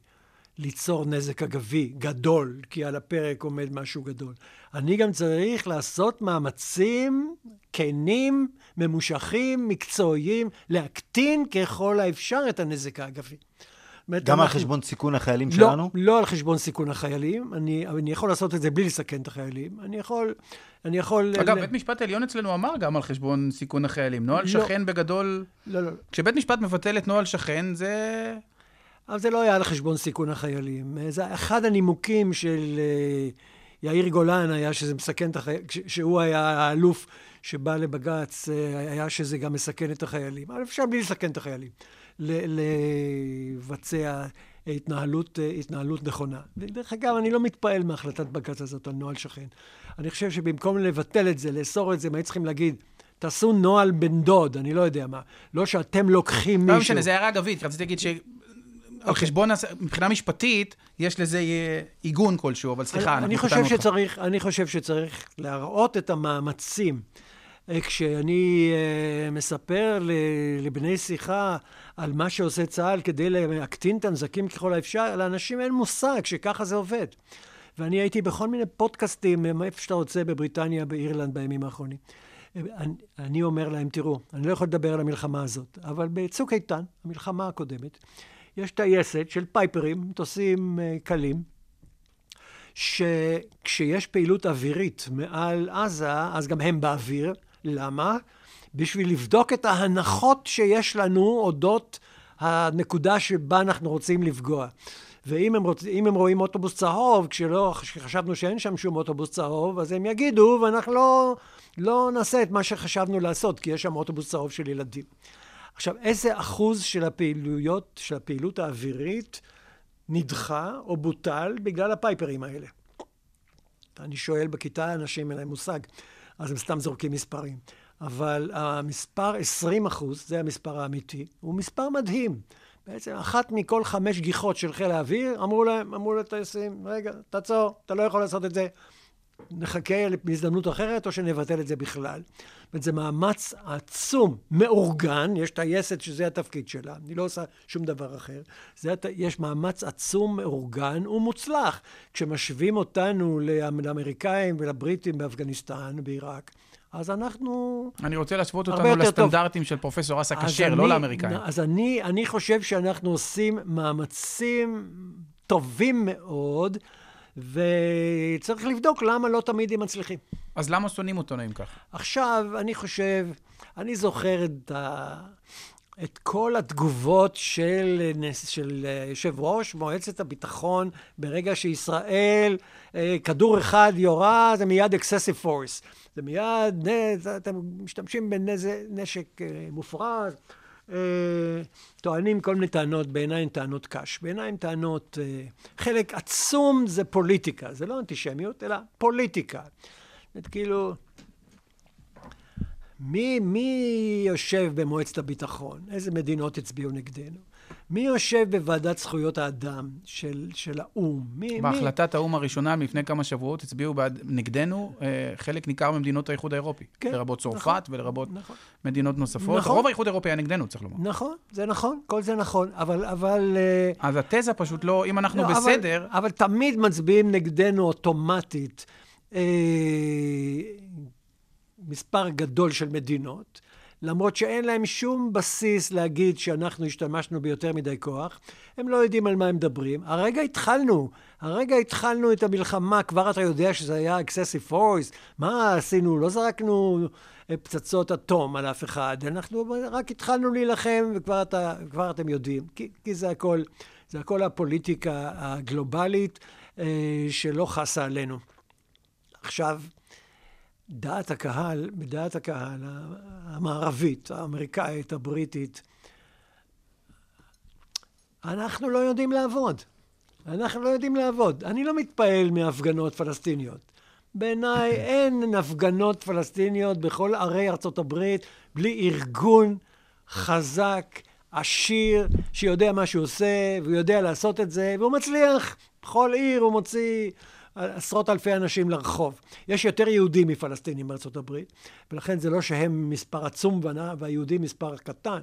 ליצור נזק אגבי גדול, כי על הפרק עומד משהו גדול. אני גם צריך לעשות מאמצים כנים, ממושכים, מקצועיים, להקטין ככל האפשר את הנזק האגבי. גם אנחנו... על חשבון סיכון החיילים לא, שלנו? לא על חשבון סיכון החיילים. אני, אני יכול לעשות את זה בלי לסכן את החיילים. אני יכול... אני יכול... אגב, ל... בית משפט עליון אצלנו אמר גם על חשבון סיכון החיילים. נוהל לא. שכן בגדול... לא, לא, לא. כשבית משפט מבטל את נוהל שכן, זה... אבל זה לא היה על חשבון סיכון החיילים. זה אחד הנימוקים של אה, יאיר גולן היה שזה מסכן את החיילים, שהוא היה האלוף שבא לבג"ץ, אה, היה שזה גם מסכן את החיילים. אבל אפשר בלי לסכן את החיילים. לבצע התנהלות, אה, התנהלות נכונה. דרך אגב, אני לא מתפעל מהחלטת בג"ץ הזאת על נוהל שכן. אני חושב שבמקום לבטל את זה, לאסור את זה, מה צריכים להגיד? תעשו נוהל בן דוד, אני לא יודע מה. לא שאתם לוקחים מישהו. לא משנה, זה הערה אגבית, רציתי להגיד ש... על. חשבון, מבחינה משפטית, יש לזה עיגון כלשהו, אבל סליחה, אני חושב שצריך, אני חושב שצריך להראות את המאמצים. אה, כשאני uh, מספר לבני שיחה על מה שעושה צה"ל כדי להקטין את הנזקים ככל האפשר, לאנשים אין מושג שככה זה עובד. ואני הייתי בכל מיני פודקאסטים, איפה שאתה רוצה, בבריטניה, באירלנד, בימים האחרונים. אה, אני, אני אומר להם, תראו, אני לא יכול לדבר על המלחמה הזאת, אבל בצוק איתן, המלחמה הקודמת, יש טייסת של פייפרים, מטוסים אה, קלים, שכשיש פעילות אווירית מעל עזה, אז גם הם באוויר. למה? בשביל לבדוק את ההנחות שיש לנו אודות הנקודה שבה אנחנו רוצים לפגוע. ואם הם, רוצ... הם רואים אוטובוס צהוב, כשלא, כשחשבנו שאין שם שום אוטובוס צהוב, אז הם יגידו, ואנחנו לא, לא נעשה את מה שחשבנו לעשות, כי יש שם אוטובוס צהוב של ילדים. עכשיו, איזה אחוז של הפעילויות, של הפעילות האווירית, נדחה או בוטל בגלל הפייפרים האלה? אני שואל בכיתה, אנשים אין להם מושג, אז הם סתם זורקים מספרים. אבל המספר 20 אחוז, זה המספר האמיתי, הוא מספר מדהים. בעצם אחת מכל חמש גיחות של חיל האוויר, אמרו להם, אמרו לטייסים, רגע, תעצור, אתה לא יכול לעשות את זה. נחכה להזדמנות אחרת, או שנבטל את זה בכלל. זאת אומרת, זה מאמץ עצום, מאורגן, יש טייסת שזה התפקיד שלה, אני לא עושה שום דבר אחר. זה, יש מאמץ עצום, מאורגן ומוצלח. כשמשווים אותנו לאמריקאים ולבריטים באפגניסטן, בעיראק, אז אנחנו... אני רוצה להשוות אותנו לסטנדרטים טוב. של פרופסור אסא כשר, לא לאמריקאים. אז אני, אני חושב שאנחנו עושים מאמצים טובים מאוד. וצריך לבדוק למה לא תמיד הם מצליחים. אז למה שונאים אם ככה? עכשיו, אני חושב, אני זוכר את, ה... את כל התגובות של, של יושב ראש מועצת הביטחון ברגע שישראל, אה, כדור אחד יורה, זה מיד excessive force. זה מיד, אתם משתמשים בנשק אה, מופרז. אה, טוענים כל מיני טענות, בעיניי הן טענות קש. בעיניי הן טענות, אה, חלק עצום זה פוליטיקה, זה לא אנטישמיות, אלא פוליטיקה. זאת כאילו, מי, מי יושב במועצת הביטחון? איזה מדינות הצביעו נגדנו? מי יושב בוועדת זכויות האדם של, של האו"ם? מי, בהחלטת מי... האו"ם הראשונה לפני כמה שבועות הצביעו בעד, נגדנו אה, חלק ניכר ממדינות האיחוד האירופי. כן, לרבות צרפת נכון, ולרבות נכון. מדינות נוספות. נכון. רוב האיחוד האירופי היה נגדנו, צריך לומר. נכון, זה נכון, כל זה נכון, אבל... אבל אה, אז התזה פשוט לא, אם אנחנו לא, בסדר... אבל, אבל תמיד מצביעים נגדנו אוטומטית. אה, מספר גדול של מדינות, למרות שאין להם שום בסיס להגיד שאנחנו השתמשנו ביותר מדי כוח. הם לא יודעים על מה הם מדברים. הרגע התחלנו, הרגע התחלנו את המלחמה, כבר אתה יודע שזה היה excessive force. מה עשינו? לא זרקנו פצצות אטום על אף אחד. אנחנו רק התחלנו להילחם, וכבר אתה, אתם יודעים. כי, כי זה הכל, זה הכל הפוליטיקה הגלובלית אה, שלא חסה עלינו. עכשיו, דעת הקהל, בדעת הקהל המערבית, האמריקאית, הבריטית, אנחנו לא יודעים לעבוד. אנחנו לא יודעים לעבוד. אני לא מתפעל מהפגנות פלסטיניות. בעיניי אין הפגנות פלסטיניות בכל ערי ארצות הברית בלי ארגון חזק, עשיר, שיודע מה שהוא עושה, והוא יודע לעשות את זה, והוא מצליח. בכל עיר הוא מוציא עשרות אלפי אנשים לרחוב. יש יותר יהודים מפלסטינים בארצות הברית, ולכן זה לא שהם מספר עצום והיהודים מספר קטן,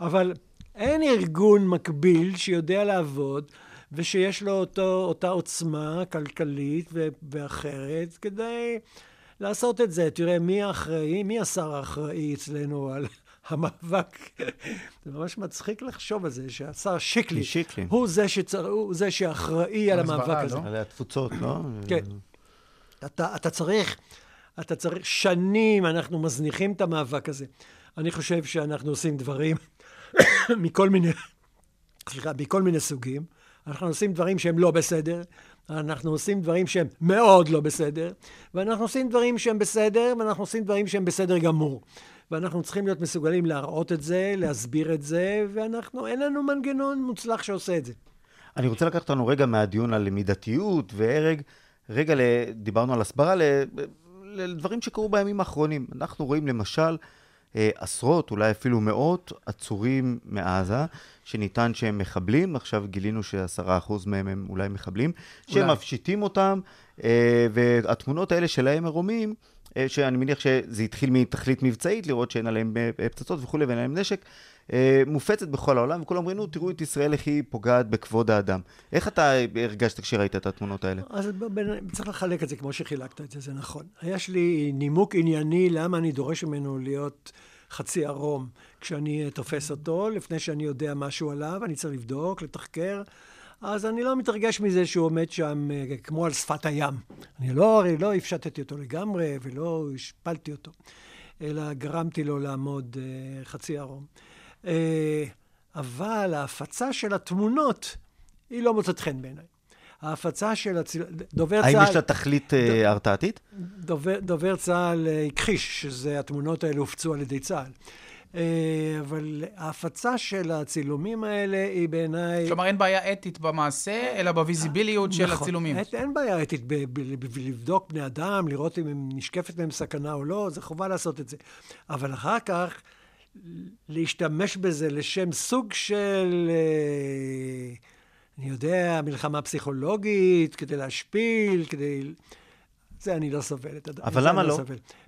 אבל אין ארגון מקביל שיודע לעבוד ושיש לו אותו, אותה עוצמה כלכלית ואחרת כדי לעשות את זה. תראה, מי האחראי, מי השר האחראי אצלנו על המאבק? זה ממש מצחיק לחשוב על זה, שהשר שיקלי, שיקלי. הוא, זה שצר... הוא זה שאחראי על המאבק הזה. לא? על התפוצות, לא? כן. אתה, אתה צריך, אתה צריך, שנים אנחנו מזניחים את המאבק הזה. אני חושב שאנחנו עושים דברים מכל מיני, סליחה, מכל מיני סוגים. אנחנו עושים דברים שהם לא בסדר, אנחנו עושים דברים שהם מאוד לא בסדר, ואנחנו עושים דברים שהם בסדר, ואנחנו עושים דברים שהם בסדר גמור. ואנחנו צריכים להיות מסוגלים להראות את זה, להסביר את זה, ואנחנו, אין לנו מנגנון מוצלח שעושה את זה. אני רוצה לקחת אותנו רגע מהדיון על מידתיות והרג, רגע, דיברנו על הסברה, לדברים שקרו בימים האחרונים. אנחנו רואים למשל אה, עשרות, אולי אפילו מאות עצורים מעזה, שניתן שהם מחבלים, עכשיו גילינו שעשרה אחוז מהם הם אולי מחבלים, שהם מפשיטים אותם, אה, והתמונות האלה שלהם ערומים, אה, שאני מניח שזה התחיל מתכלית מבצעית, לראות שאין עליהם פצצות וכולי ואין להם נשק, מופצת בכל העולם, וכולם אומרים, נו, תראו את ישראל איך היא פוגעת בכבוד האדם. איך אתה הרגשת כשראית את התמונות האלה? אז צריך לחלק את זה כמו שחילקת את זה, זה נכון. יש לי נימוק ענייני למה אני דורש ממנו להיות חצי ערום כשאני תופס אותו, לפני שאני יודע משהו עליו, אני צריך לבדוק, לתחקר. אז אני לא מתרגש מזה שהוא עומד שם אה, כמו על שפת הים. אני לא, לא הפשטתי אותו לגמרי ולא השפלתי אותו, אלא גרמתי לו לעמוד uh, חצי ערום. Uh, אבל ההפצה של התמונות היא לא מוצאת חן בעיניי. ההפצה של הצ... דובר האם צה"ל... האם יש לה תכלית ד... הרתעתית? דובר, דובר צה"ל הכחיש שזה התמונות האלה הופצו על ידי צה"ל. אה, אבל ההפצה של הצילומים האלה היא בעיניי... כלומר, אין בעיה אתית במעשה, אלא בוויזיביליות של נכון. הצילומים. אין, אין בעיה אתית בלבדוק בני אדם, לראות אם נשקפת מהם סכנה או לא, זה חובה לעשות את זה. אבל אחר כך, להשתמש בזה לשם סוג של... אה, אני יודע, מלחמה פסיכולוגית, כדי להשפיל, כדי... זה אני לא סובל את הדבר. אבל למה לא? לא?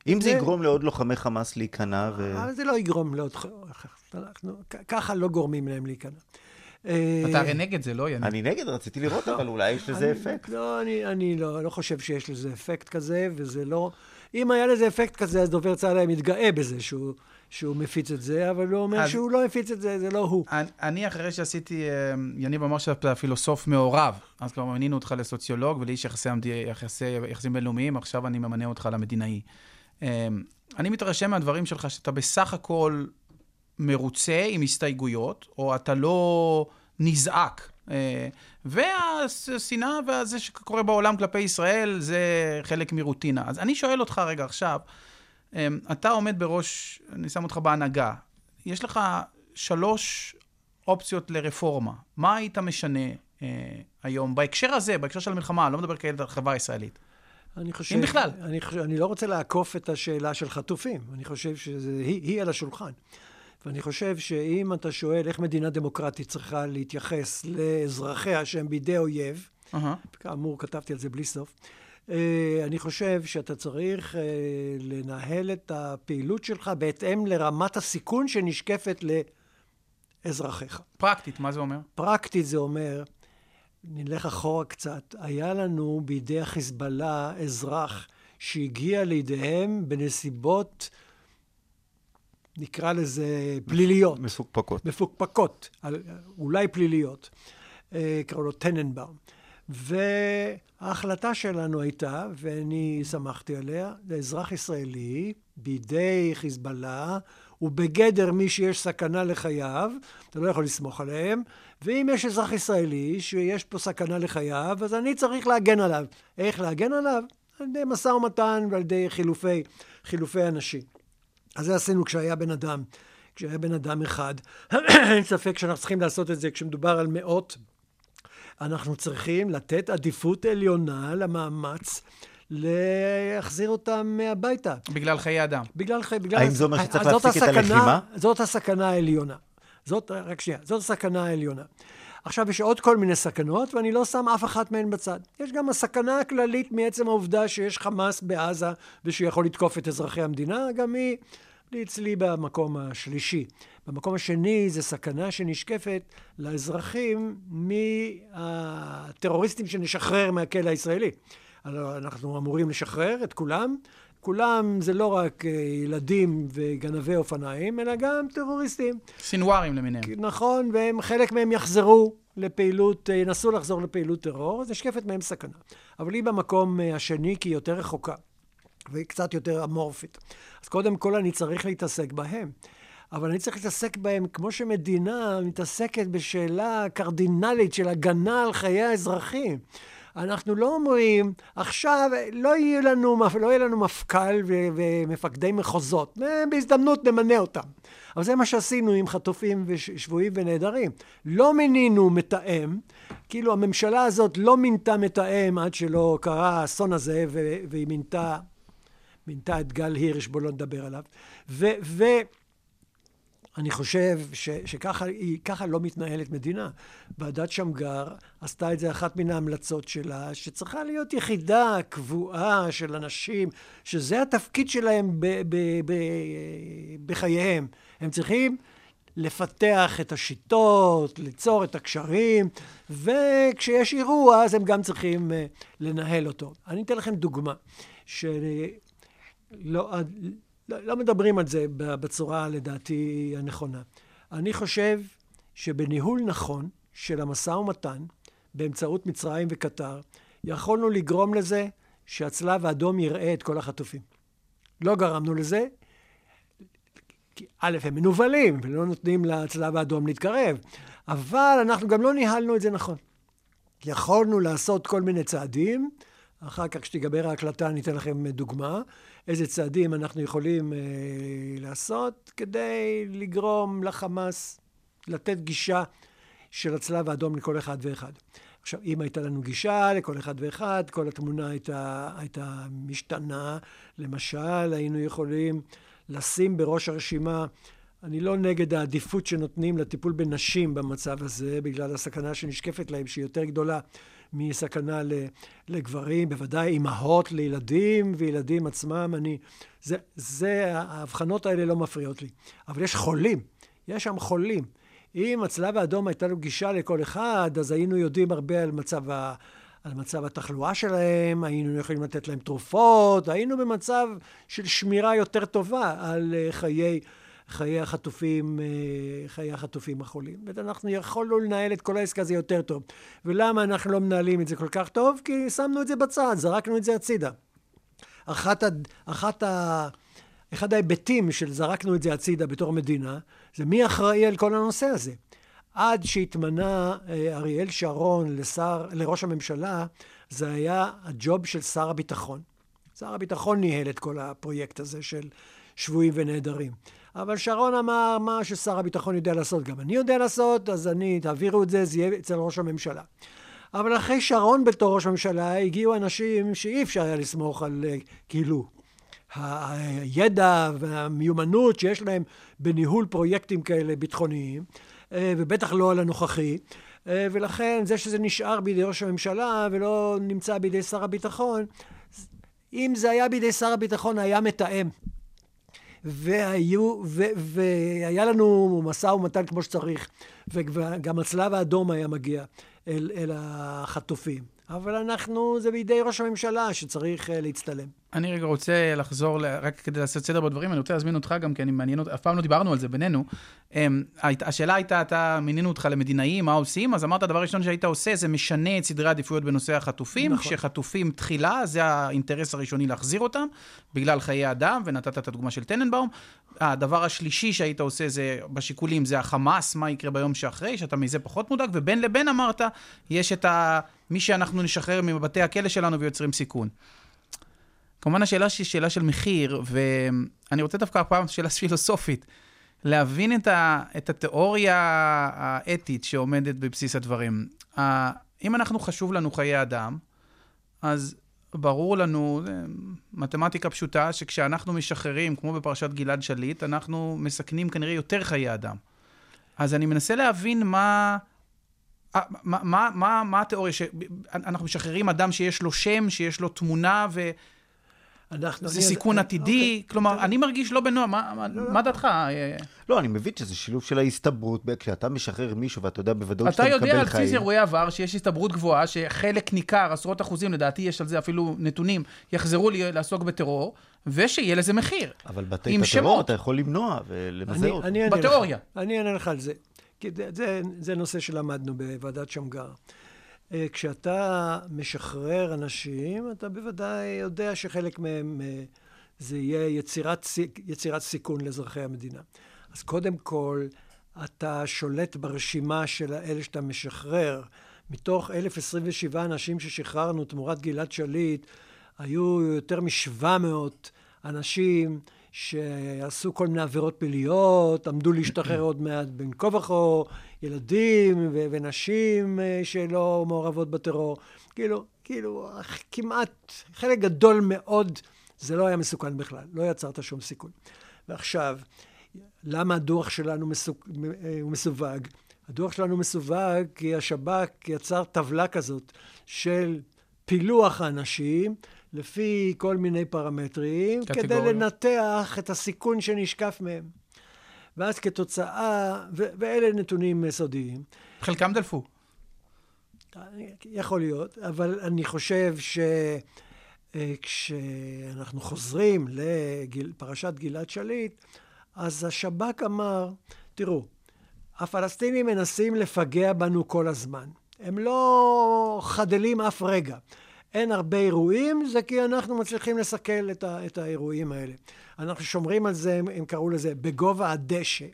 אם זה יגרום לעוד לוחמי חמאס להיכנע ו... אבל זה לא יגרום לעוד... ככה לא גורמים להם להיכנע. אתה הרי נגד זה, לא, יניב? אני נגד, רציתי לראות, אבל אולי יש לזה אפקט. לא, אני לא, לא חושב שיש לזה אפקט כזה, וזה לא... אם היה לזה אפקט כזה, אז דובר צה"ל היה מתגאה בזה שהוא... שהוא מפיץ את זה, אבל הוא אומר אז, שהוא לא הפיץ את זה, זה לא הוא. אני, אני אחרי שעשיתי, אה, יניב אמר שאתה פילוסוף מעורב, אז כבר מינינו אותך לסוציולוג ולאיש יחסי, יחסי, יחסים בינלאומיים, עכשיו אני ממנה אותך למדינאי. אה, אני מתרשם מהדברים שלך שאתה בסך הכל מרוצה עם הסתייגויות, או אתה לא נזעק. אה, והשנאה וזה שקורה בעולם כלפי ישראל, זה חלק מרוטינה. אז אני שואל אותך רגע עכשיו, אמ, אתה עומד בראש, אני שם אותך בהנהגה, יש לך שלוש אופציות לרפורמה. מה היית משנה אה, היום בהקשר הזה, בהקשר של המלחמה, אני לא מדבר כעת על החברה הישראלית. אני חושב... אם בכלל. אני, חושב, אני לא רוצה לעקוף את השאלה של חטופים. אני חושב שהיא על השולחן. ואני חושב שאם אתה שואל איך מדינה דמוקרטית צריכה להתייחס לאזרחיה שהם בידי אויב, uh-huh. כאמור, כתבתי על זה בלי סוף, אני חושב שאתה צריך אה, לנהל את הפעילות שלך בהתאם לרמת הסיכון שנשקפת לאזרחיך. פרקטית, מה זה אומר? פרקטית זה אומר, נלך אחורה קצת, היה לנו בידי החיזבאללה אזרח שהגיע לידיהם בנסיבות, נקרא לזה פליליות. מפוקפקות. מפוקפקות, אולי פליליות. אה, קראו לו טננבאום. וההחלטה שלנו הייתה, ואני שמחתי עליה, זה אזרח ישראלי בידי חיזבאללה, הוא בגדר מי שיש סכנה לחייו, אתה לא יכול לסמוך עליהם, ואם יש אזרח ישראלי שיש פה סכנה לחייו, אז אני צריך להגן עליו. איך להגן עליו? על ידי משא ומתן ועל ידי חילופי, חילופי אנשים. אז זה עשינו כשהיה בן אדם, כשהיה בן אדם אחד. אין ספק שאנחנו צריכים לעשות את זה כשמדובר על מאות. אנחנו צריכים לתת עדיפות עליונה למאמץ להחזיר אותם הביתה. בגלל חיי אדם. בגלל חיי... בגלל האם זה אומר שצריך להפסיק את הלחימה? זאת הסכנה העליונה. זאת, רק שנייה, זאת הסכנה העליונה. עכשיו, יש עוד כל מיני סכנות, ואני לא שם אף אחת מהן בצד. יש גם הסכנה הכללית מעצם העובדה שיש חמאס בעזה ושיכול לתקוף את אזרחי המדינה, גם היא אצלי במקום השלישי. במקום השני זה סכנה שנשקפת לאזרחים מהטרוריסטים שנשחרר מהכלא הישראלי. אנחנו אמורים לשחרר את כולם. כולם זה לא רק אה, ילדים וגנבי אופניים, אלא גם טרוריסטים. סינוארים למיניהם. נכון, וחלק מהם יחזרו לפעילות, אה, ינסו לחזור לפעילות טרור, אז נשקפת מהם סכנה. אבל היא במקום אה, השני, כי היא יותר רחוקה, והיא קצת יותר אמורפית. אז קודם כל אני צריך להתעסק בהם. אבל אני צריך להתעסק בהם כמו שמדינה מתעסקת בשאלה קרדינלית של הגנה על חיי האזרחים. אנחנו לא אומרים, עכשיו לא יהיה לנו, לא יהיה לנו מפכ"ל ו- ומפקדי מחוזות, בהזדמנות נמנה אותם. אבל זה מה שעשינו עם חטופים ושבויים ונעדרים. לא מינינו מתאם, כאילו הממשלה הזאת לא מינתה מתאם עד שלא קרה האסון הזה, והיא מינתה, מינתה את גל הירש, בואו לא נדבר עליו. ו- ו- אני חושב ש, שככה לא מתנהלת מדינה. ועדת שמגר עשתה את זה אחת מן ההמלצות שלה, שצריכה להיות יחידה קבועה של אנשים, שזה התפקיד שלהם ב, ב, ב, בחייהם. הם צריכים לפתח את השיטות, ליצור את הקשרים, וכשיש אירוע אז הם גם צריכים אה, לנהל אותו. אני אתן לכם דוגמה, שלא... לא, לא מדברים על זה בצורה, לדעתי, הנכונה. אני חושב שבניהול נכון של המשא ומתן, באמצעות מצרים וקטר, יכולנו לגרום לזה שהצלב האדום יראה את כל החטופים. לא גרמנו לזה, כי א', הם מנוולים ולא נותנים לצלב האדום להתקרב, אבל אנחנו גם לא ניהלנו את זה נכון. יכולנו לעשות כל מיני צעדים, אחר כך כשתיגבר ההקלטה אני אתן לכם דוגמה, איזה צעדים אנחנו יכולים אה, לעשות כדי לגרום לחמאס לתת גישה של הצלב האדום לכל אחד ואחד. עכשיו, אם הייתה לנו גישה לכל אחד ואחד, כל התמונה הייתה, הייתה משתנה. למשל, היינו יכולים לשים בראש הרשימה, אני לא נגד העדיפות שנותנים לטיפול בנשים במצב הזה, בגלל הסכנה שנשקפת להם, שהיא יותר גדולה מסכנה לגברים, בוודאי אימהות לילדים וילדים עצמם. אני, זה, זה, ההבחנות האלה לא מפריעות לי. אבל יש חולים, יש שם חולים. אם הצלב האדום הייתה לו גישה לכל אחד, אז היינו יודעים הרבה על מצב, ה, על מצב התחלואה שלהם, היינו יכולים לתת להם תרופות, היינו במצב של שמירה יותר טובה על אה, חיי... חיי החטופים, אה, חיי החטופים החולים. ואנחנו יכולנו לנהל את כל העסק הזה יותר טוב. ולמה אנחנו לא מנהלים את זה כל כך טוב? כי שמנו את זה בצד, זרקנו את זה הצידה. אחת. אחת ה... אחד ההיבטים של זרקנו את זה הצידה בתור מדינה, זה מי אחראי על כל הנושא הזה. עד שהתמנה אה, אריאל שרון לשר, לראש הממשלה, זה היה הג'וב של שר הביטחון. שר הביטחון ניהל את כל הפרויקט הזה של שבויים ונעדרים. אבל שרון אמר, מה ששר הביטחון יודע לעשות, גם אני יודע לעשות, אז אני, תעבירו את זה, זה יהיה אצל ראש הממשלה. אבל אחרי שרון בתור ראש הממשלה, הגיעו אנשים שאי אפשר היה לסמוך על, אה, כאילו, הידע והמיומנות שיש להם בניהול פרויקטים כאלה ביטחוניים, אה, ובטח לא על הנוכחי. אה, ולכן זה שזה נשאר בידי ראש הממשלה ולא נמצא בידי שר הביטחון, אם זה היה בידי שר הביטחון, היה מתאם. והיו, ו, והיה לנו משא ומתן כמו שצריך, וגם הצלב האדום היה מגיע אל, אל החטופים. אבל אנחנו, זה בידי ראש הממשלה שצריך uh, להצטלם. אני רגע רוצה לחזור, רק כדי לעשות סדר בדברים, אני רוצה להזמין אותך גם, כי אני מעניין אותי, אף פעם לא דיברנו על זה בינינו. Um, השאלה הייתה, אתה, מינינו אותך למדינאי, מה עושים? אז אמרת, הדבר הראשון שהיית עושה, זה משנה את סדרי העדיפויות בנושא החטופים. נכון. כשחטופים תחילה, זה האינטרס הראשוני להחזיר אותם, בגלל חיי אדם, ונתת את הדוגמה של טננבאום. הדבר השלישי שהיית עושה זה, בשיקולים, זה החמאס, מה יקרה ביום שאחרי, שאתה מזה פחות מודאג, ובין לבין אמרת, יש את ה... מי שאנחנו נשחרר מבתי הכלא שלנו ויוצרים סיכון. כמובן, השאלה היא שאלה של מחיר, ואני רוצה דווקא הפעם שאלה פילוסופית. להבין את, ה, את התיאוריה האתית שעומדת בבסיס הדברים. אם אנחנו חשוב לנו חיי אדם, אז ברור לנו, מתמטיקה פשוטה, שכשאנחנו משחררים, כמו בפרשת גלעד שליט, אנחנו מסכנים כנראה יותר חיי אדם. אז אני מנסה להבין מה... מה, מה, מה, מה התיאוריה? שאנחנו משחררים אדם שיש לו שם, שיש לו תמונה, ו... אנחנו, זה אני סיכון יודע, עתידי, אוקיי, כלומר, אני מרגיש לא בנועם, מה, לא, מה לא. דעתך? לא, אני מבין שזה שילוב של ההסתברות, כשאתה משחרר מישהו ואתה יודע בוודאות שאתה מקבל חיים. אתה יודע על בסיס אירועי עבר שיש הסתברות גבוהה, שחלק ניכר, עשרות אחוזים, לדעתי יש על זה אפילו נתונים, יחזרו לי לעסוק בטרור, ושיהיה לזה מחיר. אבל בתי הטרור אתה יכול למנוע ולמזער אותו. בתיאוריה. אני אענה לך על זה. כי זה, זה, זה נושא שלמדנו בוועדת שמגר. אה, כשאתה משחרר אנשים, אתה בוודאי יודע שחלק מהם אה, זה יהיה יצירת, יצירת סיכון לאזרחי המדינה. אז קודם כל, אתה שולט ברשימה של אלה שאתה משחרר. מתוך 1,027 אנשים ששחררנו תמורת גלעד שליט, היו יותר מ-700 אנשים שעשו כל מיני עבירות פליליות, עמדו להשתחרר עוד מעט בין כה וכה, ילדים ו- ונשים אה, שלא מעורבות בטרור. כאילו, כאילו, כמעט, חלק גדול מאוד, זה לא היה מסוכן בכלל, לא יצרת שום סיכון. ועכשיו, למה הדוח שלנו מסוג, אה, מסווג? הדוח שלנו מסווג כי השב"כ יצר טבלה כזאת של פילוח האנשים, לפי כל מיני פרמטרים, קטגוריה. כדי לנתח את הסיכון שנשקף מהם. ואז כתוצאה, ו- ואלה נתונים סודיים. חלקם דלפו. יכול להיות, אבל אני חושב שכשאנחנו אה, חוזרים לפרשת גלעד שליט, אז השב"כ אמר, תראו, הפלסטינים מנסים לפגע בנו כל הזמן. הם לא חדלים אף רגע. אין הרבה אירועים, זה כי אנחנו מצליחים לסכל את, ה, את האירועים האלה. אנחנו שומרים על זה, הם, הם קראו לזה, בגובה הדשא.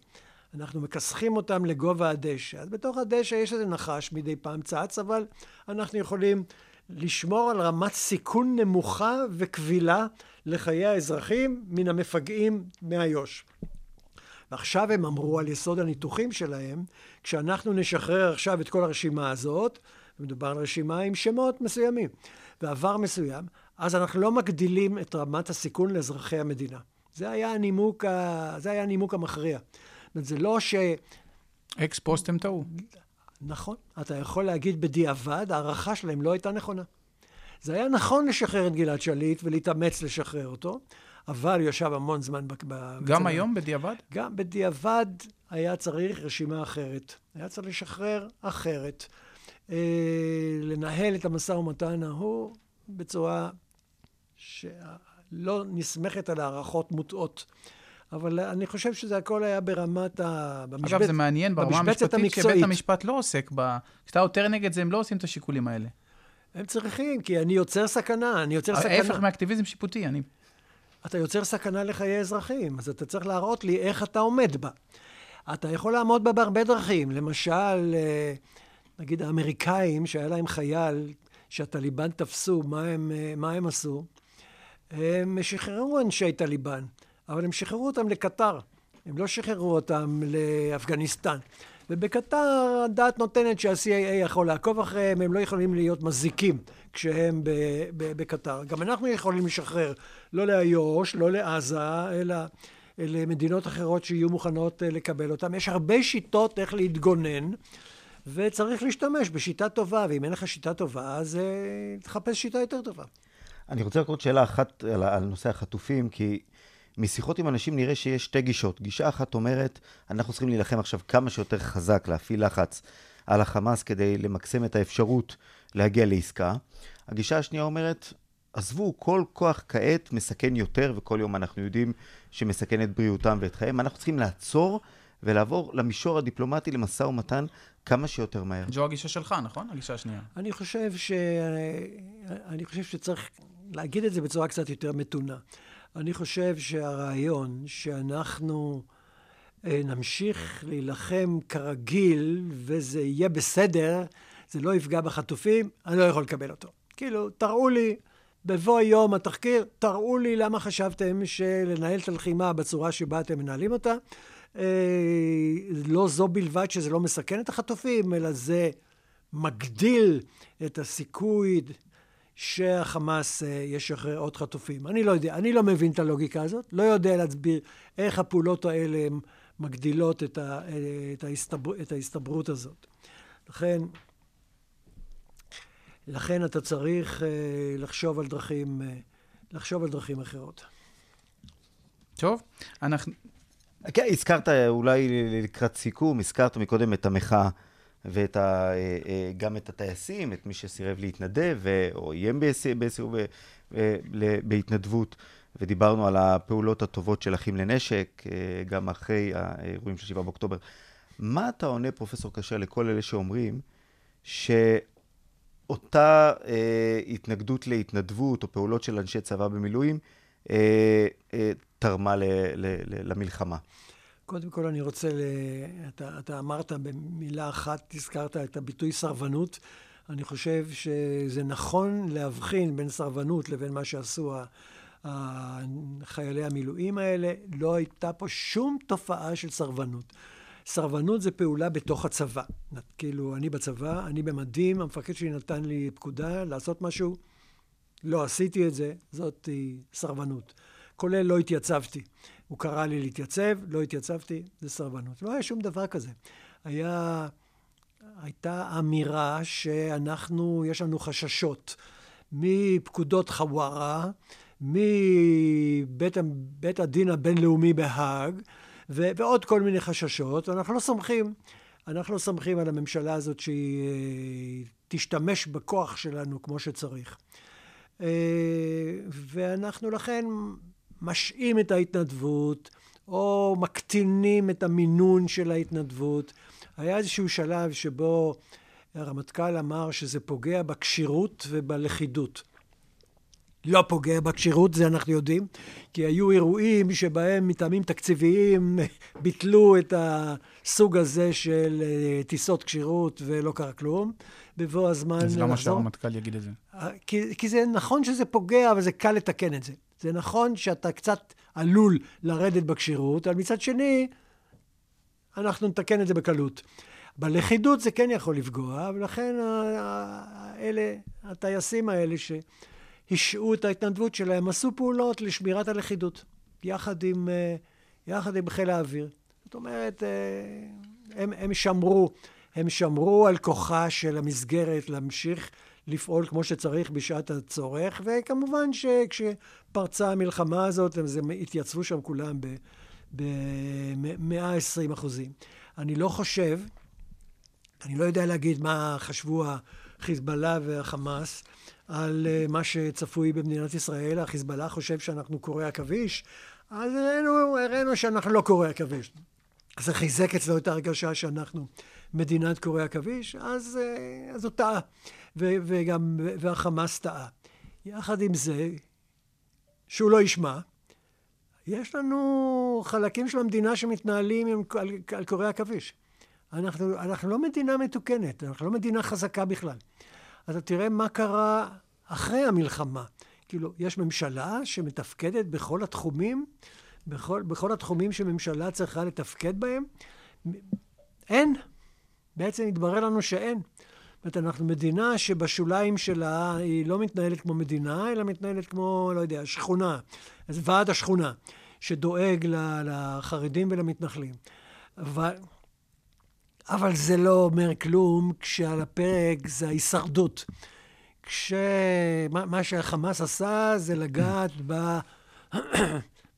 אנחנו מכסחים אותם לגובה הדשא. אז בתוך הדשא יש איזה נחש מדי פעם צץ, אבל אנחנו יכולים לשמור על רמת סיכון נמוכה וקבילה לחיי האזרחים מן המפגעים מאיו"ש. ועכשיו הם אמרו על יסוד הניתוחים שלהם, כשאנחנו נשחרר עכשיו את כל הרשימה הזאת, מדובר על רשימה עם שמות מסוימים. בעבר מסוים, אז אנחנו לא מגדילים את רמת הסיכון לאזרחי המדינה. זה היה הנימוק, ה... זה היה הנימוק המכריע. זה לא ש... אקס פוסט הם טעו. נכון. אתה יכול להגיד בדיעבד, ההערכה שלהם לא הייתה נכונה. זה היה נכון לשחרר את גלעד שליט ולהתאמץ לשחרר אותו, אבל ישב המון זמן בצבא. גם היום בדיעבד? גם בדיעבד היה צריך רשימה אחרת. היה צריך לשחרר אחרת. אה, לנהל את המשא ומתן ההוא בצורה שלא נסמכת על הערכות מוטעות. אבל אני חושב שזה הכל היה ברמת ה... במשבצ... אגב, זה מעניין ברמה המשפטית המקצועית. שבית המשפט לא עוסק ב... כשאתה עותר נגד זה, הם לא עושים את השיקולים האלה. הם צריכים, כי אני יוצר סכנה, אני יוצר סכנה. ההפך מאקטיביזם שיפוטי, אני... אתה יוצר סכנה לחיי אזרחים, אז אתה צריך להראות לי איך אתה עומד בה. אתה יכול לעמוד בה בהרבה דרכים. למשל, אה, נגיד האמריקאים, שהיה להם חייל שהטליבן תפסו, מה הם, מה הם עשו? הם שחררו אנשי טליבן, אבל הם שחררו אותם לקטר. הם לא שחררו אותם לאפגניסטן. ובקטר הדעת נותנת שה-CIA יכול לעקוב אחריהם, הם לא יכולים להיות מזיקים כשהם בקטר. גם אנחנו יכולים לשחרר, לא לאיו"ש, לא לעזה, אלא למדינות אחרות שיהיו מוכנות לקבל אותם. יש הרבה שיטות איך להתגונן. וצריך להשתמש בשיטה טובה, ואם אין לך שיטה טובה, אז uh, תחפש שיטה יותר טובה. אני רוצה לקרוא שאלה אחת על, על נושא החטופים, כי משיחות עם אנשים נראה שיש שתי גישות. גישה אחת אומרת, אנחנו צריכים להילחם עכשיו כמה שיותר חזק, להפעיל לחץ על החמאס כדי למקסם את האפשרות להגיע לעסקה. הגישה השנייה אומרת, עזבו, כל כוח כעת מסכן יותר, וכל יום אנחנו יודעים שמסכן את בריאותם ואת חייהם. אנחנו צריכים לעצור ולעבור למישור הדיפלומטי למשא ומתן כמה שיותר מהר. זו הגישה שלך, נכון? הגישה השנייה. אני חושב, ש... אני חושב שצריך להגיד את זה בצורה קצת יותר מתונה. אני חושב שהרעיון שאנחנו אה, נמשיך להילחם כרגיל וזה יהיה בסדר, זה לא יפגע בחטופים, אני לא יכול לקבל אותו. כאילו, תראו לי, בבוא יום התחקיר, תראו לי למה חשבתם שלנהל את הלחימה בצורה שבה אתם מנהלים אותה. אה, לא זו בלבד שזה לא מסכן את החטופים, אלא זה מגדיל את הסיכוי שהחמאס אה, ישחרר עוד חטופים. אני לא יודע, אני לא מבין את הלוגיקה הזאת, לא יודע להסביר איך הפעולות האלה מגדילות את, ה, אה, את, ההסתבר, את ההסתברות הזאת. לכן, לכן אתה צריך לחשוב על דרכים, לחשוב על דרכים אחרות. טוב, אנחנו... כן, הזכרת אולי לקראת סיכום, הזכרת מקודם את המחאה ואת ה, אה, אה, גם את הטייסים, את מי שסירב להתנדב או איים בסירוב בהתנדבות, ודיברנו על הפעולות הטובות של אחים לנשק, אה, גם אחרי האירועים של 7 באוקטובר. מה אתה עונה, פרופסור קשר, לכל אלה שאומרים שאותה אה, התנגדות להתנדבות או פעולות של אנשי צבא במילואים אה, אה, תרמה ל, ל, ל, למלחמה? קודם כל אני רוצה, ל... אתה, אתה אמרת במילה אחת, הזכרת את הביטוי סרבנות. אני חושב שזה נכון להבחין בין סרבנות לבין מה שעשו חיילי המילואים האלה. לא הייתה פה שום תופעה של סרבנות. סרבנות זה פעולה בתוך הצבא. כאילו, אני בצבא, אני במדים, המפקד שלי נתן לי פקודה לעשות משהו, לא עשיתי את זה, זאת סרבנות. כולל לא התייצבתי. הוא קרא לי להתייצב, לא התייצבתי, זה סרבנות. לא היה שום דבר כזה. היה, הייתה אמירה שאנחנו, יש לנו חששות מפקודות חווארה, מבית הדין הבינלאומי בהאג, ו- ועוד כל מיני חששות, אנחנו לא סומכים. אנחנו לא סומכים על הממשלה הזאת שהיא אה, תשתמש בכוח שלנו כמו שצריך. אה, ואנחנו לכן משעים את ההתנדבות, או מקטינים את המינון של ההתנדבות. היה איזשהו שלב שבו הרמטכ"ל אמר שזה פוגע בכשירות ובלכידות. לא פוגע בכשירות, זה אנחנו יודעים, כי היו אירועים שבהם מטעמים תקציביים ביטלו את הסוג הזה של אה, טיסות כשירות ולא קרה כלום. בבוא הזמן... אז למה שהרמטכ"ל יגיד את זה? אה, כי, כי זה נכון שזה פוגע, אבל זה קל לתקן את זה. זה נכון שאתה קצת עלול לרדת בכשירות, אבל מצד שני, אנחנו נתקן את זה בקלות. בלכידות זה כן יכול לפגוע, ולכן אלה, הטייסים האלה שהשעו את ההתנדבות שלהם, עשו פעולות לשמירת הלכידות, יחד עם, יחד עם חיל האוויר. זאת אומרת, הם, הם שמרו, הם שמרו על כוחה של המסגרת להמשיך לפעול כמו שצריך בשעת הצורך, וכמובן שכשפרצה המלחמה הזאת, הם התייצבו שם כולם ב-120 אחוזים. אני לא חושב, אני לא יודע להגיד מה חשבו החיזבאללה והחמאס על אה, מה שצפוי במדינת ישראל. החיזבאללה חושב שאנחנו קורי עכביש, אז הראינו, הראינו שאנחנו לא קורי עכביש. זה חיזק אצלו את ההרגשה שאנחנו מדינת קורי עכביש, אז, אה, אז הוא טעה. וגם, והחמאס טעה. יחד עם זה, שהוא לא ישמע, יש לנו חלקים של המדינה שמתנהלים עם, על, על קורי עכביש. אנחנו, אנחנו לא מדינה מתוקנת, אנחנו לא מדינה חזקה בכלל. אז תראה מה קרה אחרי המלחמה. כאילו, יש ממשלה שמתפקדת בכל התחומים, בכל, בכל התחומים שממשלה צריכה לתפקד בהם. אין. בעצם התברר לנו שאין. זאת אומרת, אנחנו מדינה שבשוליים שלה היא לא מתנהלת כמו מדינה, אלא מתנהלת כמו, לא יודע, שכונה. אז ועד השכונה, שדואג לחרדים ולמתנחלים. אבל, אבל זה לא אומר כלום כשעל הפרק זה ההישרדות. כשמה שהחמאס עשה זה לגעת ב...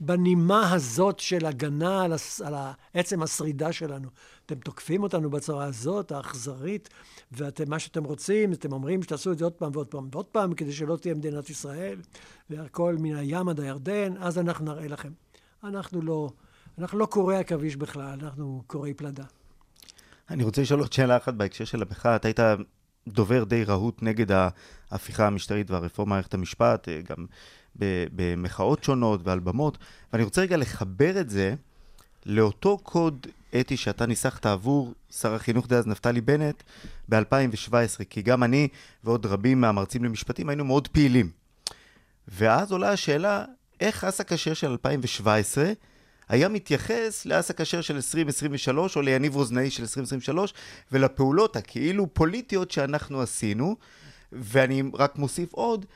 בנימה הזאת של הגנה על, הס, על עצם השרידה שלנו. אתם תוקפים אותנו בצורה הזאת, האכזרית, ומה שאתם רוצים, אתם אומרים שתעשו את זה עוד פעם ועוד פעם ועוד פעם, כדי שלא תהיה מדינת ישראל, והכל מן הים עד הירדן, אז אנחנו נראה לכם. אנחנו לא, אנחנו לא קוראי עכביש בכלל, אנחנו קוראי פלדה. אני רוצה לשאול עוד שאלה אחת בהקשר של המחאה. אתה היית דובר די רהוט נגד ההפיכה המשטרית והרפורמה במערכת המשפט, אה, גם במחאות שונות ועל במות, ואני רוצה רגע לחבר את זה לאותו קוד אתי שאתה ניסחת עבור שר החינוך דאז נפתלי בנט ב-2017, כי גם אני ועוד רבים מהמרצים למשפטים היינו מאוד פעילים. ואז עולה השאלה, איך אסא כשר של 2017 היה מתייחס לאסא כשר של 2023 או ליניב רוזנאי של 2023 ולפעולות הכאילו פוליטיות שאנחנו עשינו. ואני רק מוסיף עוד,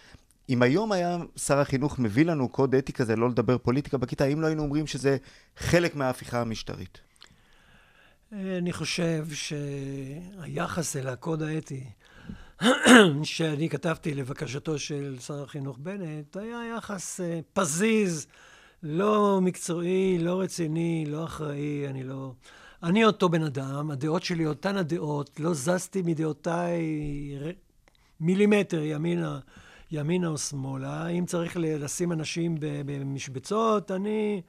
אם היום היה שר החינוך מביא לנו קוד אתי כזה לא לדבר פוליטיקה בכיתה, האם לא היינו אומרים שזה חלק מההפיכה המשטרית? אני חושב שהיחס אל הקוד האתי שאני כתבתי לבקשתו של שר החינוך בנט, היה יחס אה, פזיז, לא מקצועי, לא רציני, לא אחראי, אני לא... אני אותו בן אדם, הדעות שלי אותן הדעות, לא זזתי מדעותיי מילימטר ימינה, ימינה או שמאלה. אם צריך לשים אנשים במשבצות, אני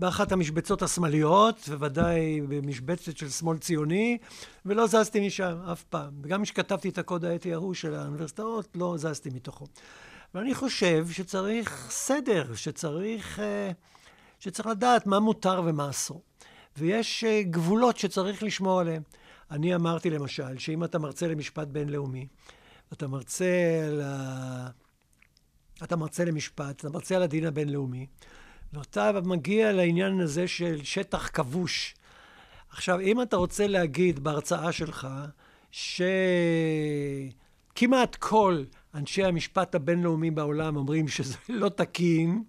באחת המשבצות השמאליות, ובוודאי במשבצת של שמאל ציוני, ולא זזתי משם אף פעם. וגם כשכתבתי את הקוד האתי ההוא של האוניברסיטאות, לא זזתי מתוכו. ואני חושב שצריך סדר, שצריך, אה, שצריך לדעת מה מותר ומה אסור. ויש אה, גבולות שצריך לשמור עליהם. אני אמרתי למשל, שאם אתה מרצה למשפט בינלאומי, אתה מרצה ה... אתה מרצה למשפט, אתה מרצה על הדין הבינלאומי, ואתה מגיע לעניין הזה של שטח כבוש. עכשיו, אם אתה רוצה להגיד בהרצאה שלך שכמעט כל אנשי המשפט הבינלאומי בעולם אומרים שזה לא תקין,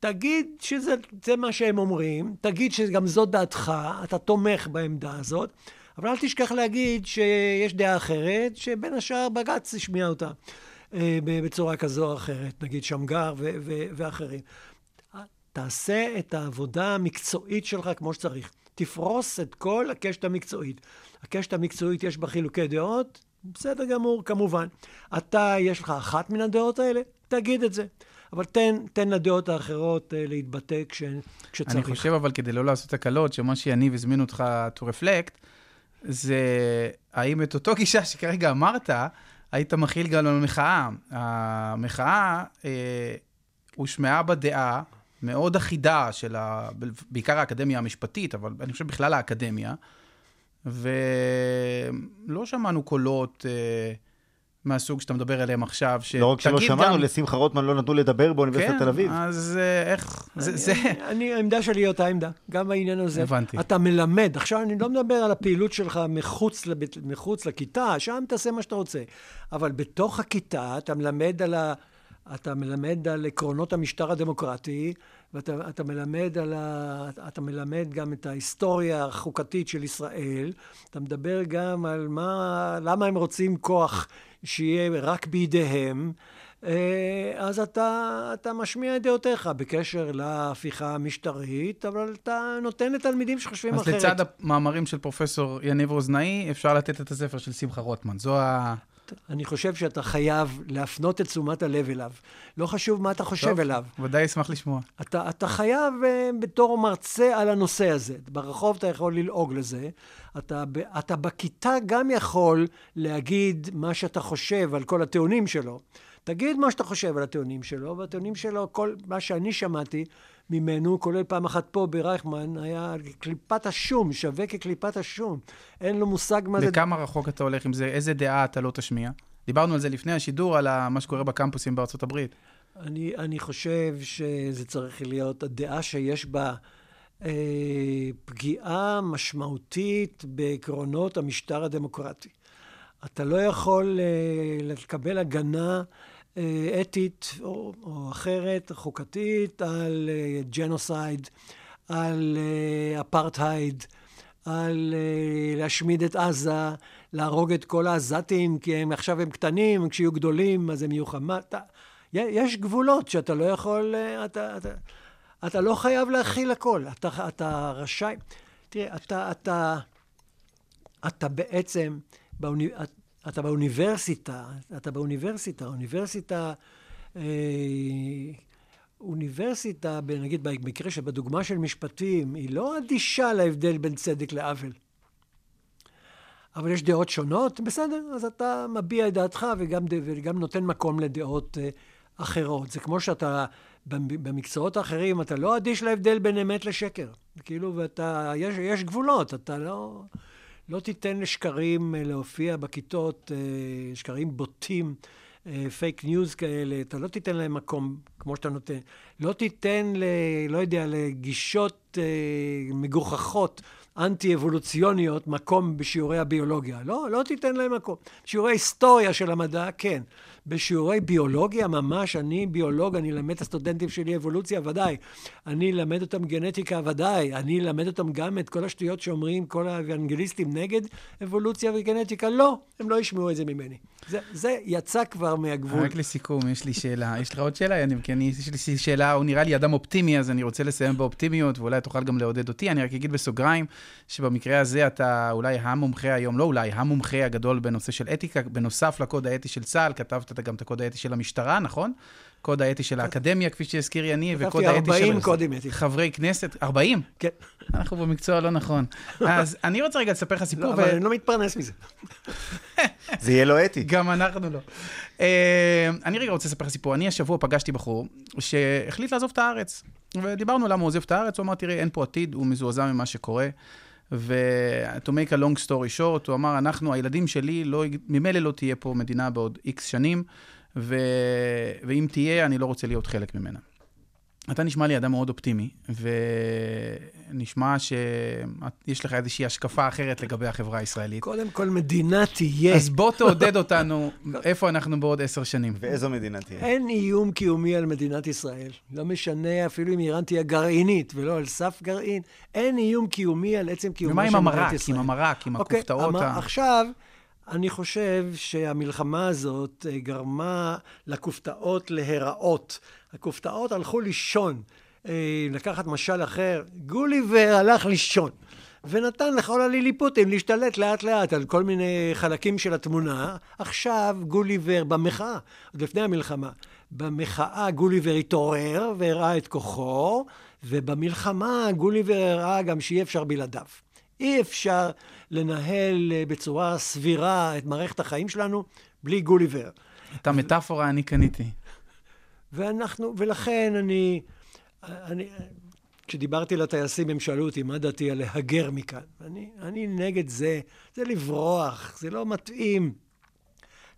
תגיד שזה מה שהם אומרים, תגיד שגם זאת דעתך, אתה תומך בעמדה הזאת, אבל אל תשכח להגיד שיש דעה אחרת, שבין השאר בג"ץ השמיע אותה אה, בצורה כזו או אחרת, נגיד שמגר ואחרים. תעשה את העבודה המקצועית שלך כמו שצריך. תפרוס את כל הקשת המקצועית. הקשת המקצועית יש בה חילוקי דעות, בסדר גמור, כמובן. אתה, יש לך אחת מן הדעות האלה, תגיד את זה. אבל תן, תן לדעות האחרות uh, להתבטא כש, כשצריך. אני חושב, אבל כדי לא לעשות הקלות, שמה שיניב הזמין אותך to reflect, זה האם את אותו גישה שכרגע אמרת, היית מכיל גם על המחאה. המחאה אה, הושמעה בדעה מאוד אחידה של, ה... בעיקר האקדמיה המשפטית, אבל אני חושב בכלל האקדמיה, ולא שמענו קולות... אה, מהסוג שאתה מדבר עליהם עכשיו, שתגיד גם... לא רק שלא שמענו, גם... לשמחה רוטמן לא נתנו לדבר באוניברסיטת כן, תל אביב. כן, אז אה, איך... אני, זה, זה... אני, העמדה שלי היא אותה עמדה, גם בעניין הזה. הבנתי. אתה מלמד, עכשיו אני לא מדבר על הפעילות שלך מחוץ, לבית, מחוץ לכיתה, שם תעשה מה שאתה רוצה. אבל בתוך הכיתה אתה מלמד על, ה, אתה מלמד על עקרונות המשטר הדמוקרטי, ואתה מלמד, על ה, אתה מלמד גם את ההיסטוריה החוקתית של ישראל, אתה מדבר גם על מה, למה הם רוצים כוח שיהיה רק בידיהם, אה, אז אתה, אתה משמיע את דעותיך בקשר להפיכה המשטרית, אבל אתה נותן לתלמידים שחושבים אז אחרת. אז לצד המאמרים של פרופסור יניב רוזנאי, אפשר לתת את הספר של שמחה רוטמן. זו ה... אני חושב שאתה חייב להפנות את תשומת הלב אליו. לא חשוב מה אתה חושב טוב, אליו. ודאי אשמח לשמוע. אתה, אתה חייב uh, בתור מרצה על הנושא הזה. ברחוב אתה יכול ללעוג לזה. אתה, אתה בכיתה גם יכול להגיד מה שאתה חושב על כל הטיעונים שלו. תגיד מה שאתה חושב על הטיעונים שלו, והטיעונים שלו, כל מה שאני שמעתי ממנו, כולל פעם אחת פה ברייכמן, היה קליפת השום, שווה כקליפת השום. אין לו מושג מה זה... לכמה רחוק אתה הולך עם זה? איזה דעה אתה לא תשמיע? דיברנו על זה לפני השידור, על מה שקורה בקמפוסים בארצות הברית. אני, אני חושב שזה צריך להיות הדעה שיש בה אה, פגיעה משמעותית בעקרונות המשטר הדמוקרטי. אתה לא יכול אה, לקבל הגנה אתית או, או אחרת, חוקתית, על אה, ג'נוסייד, על אה, אפרטהייד, על להשמיד את עזה, להרוג את כל העזתים, כי הם עכשיו הם קטנים, כשיהיו גדולים אז הם יהיו חמת. יש גבולות שאתה לא יכול, אתה, אתה, אתה לא חייב להכיל הכל, אתה, אתה רשאי. תראה, אתה, אתה, אתה בעצם, באוני, אתה באוניברסיטה, אתה באוניברסיטה, אוניברסיטה, אה, אוניברסיטה, נגיד במקרה שבדוגמה של משפטים, היא לא אדישה להבדל בין צדק לעוול. אבל יש דעות שונות, בסדר, אז אתה מביע את דעתך וגם, וגם נותן מקום לדעות uh, אחרות. זה כמו שאתה, במקצועות האחרים, אתה לא אדיש להבדל בין אמת לשקר. כאילו, ואתה, יש, יש גבולות, אתה לא, לא תיתן לשקרים uh, להופיע בכיתות, uh, שקרים בוטים. פייק ניוז כאלה, אתה לא תיתן להם מקום כמו שאתה נותן. לא תיתן, ל, לא יודע, לגישות אה, מגוחכות אנטי-אבולוציוניות מקום בשיעורי הביולוגיה. לא, לא תיתן להם מקום. שיעורי היסטוריה של המדע, כן. בשיעורי ביולוגיה ממש, אני ביולוג, אני אלמד את הסטודנטים שלי אבולוציה, ודאי. אני אלמד אותם גנטיקה, ודאי. אני אלמד אותם גם את כל השטויות שאומרים כל האוונגליסטים נגד אבולוציה וגנטיקה. לא, הם לא ישמעו את זה ממני. זה, זה יצא כבר מהגבול. רק לסיכום, יש לי שאלה. יש לך עוד שאלה, יניב? כי אני, יש לי שאלה, הוא נראה לי אדם אופטימי, אז אני רוצה לסיים באופטימיות, ואולי תוכל גם לעודד אותי. אני רק אגיד בסוגריים, שבמקרה הזה אתה אולי המומחה היום, לא אולי, המומחה הגדול בנושא של אתיקה, בנוסף לקוד האתי של צה"ל, כתבת גם את הקוד האתי של המשטרה, נכון? קוד האתי של האקדמיה, כפי שהזכיר יניב, וקוד האתי של... כתבתי 40 קודים אתיים. חברי כנסת, 40? כן. אנחנו במקצוע לא נכון. אז אני רוצה רגע לספר לך סיפור. לא, אבל אני לא מתפרנס מזה. זה יהיה לו אתי. גם אנחנו לא. אה, אני רגע רוצה לספר לך סיפור. אני השבוע פגשתי בחור שהחליט לעזוב את הארץ. ודיברנו למה הוא עוזב את הארץ, הוא אמר, תראה, אין פה עתיד, הוא מזועזע ממה שקורה. ו-to make a long story short, הוא אמר, אנחנו, הילדים שלי, לא, ממילא לא תהיה פה מדינה בעוד איקס שנים, ו... ואם תהיה, אני לא רוצה להיות חלק ממנה. אתה נשמע לי אדם מאוד אופטימי, ונשמע שיש לך איזושהי השקפה אחרת לגבי החברה הישראלית. קודם כל, מדינה תהיה. אז בוא תעודד אותנו איפה אנחנו בעוד עשר שנים. ואיזו מדינה תהיה? אין איום קיומי על מדינת ישראל. לא משנה אפילו אם איראן תהיה גרעינית ולא על סף גרעין, אין איום קיומי על עצם קיומה של מדינת ישראל. ומה עם המרק, עם המרק, עם אוקיי, הכופתאות? ה... עכשיו... אני חושב שהמלחמה הזאת אה, גרמה לכופתאות להיראות. הכופתאות הלכו לישון. אה, לקחת משל אחר, גוליבר הלך לישון. ונתן לכל הליליפוטים להשתלט לאט לאט על כל מיני חלקים של התמונה. עכשיו גוליבר במחאה, עוד לפני המלחמה, במחאה גוליבר התעורר והראה את כוחו, ובמלחמה גוליבר הראה גם שאי אפשר בלעדיו. אי אפשר לנהל אה, בצורה סבירה את מערכת החיים שלנו בלי גוליבר. את המטאפורה אני קניתי. ואנחנו, ולכן אני, אני, כשדיברתי לטייסים, הם שאלו אותי מה דעתי על להגר מכאן. אני, אני נגד זה, זה לברוח, זה לא מתאים.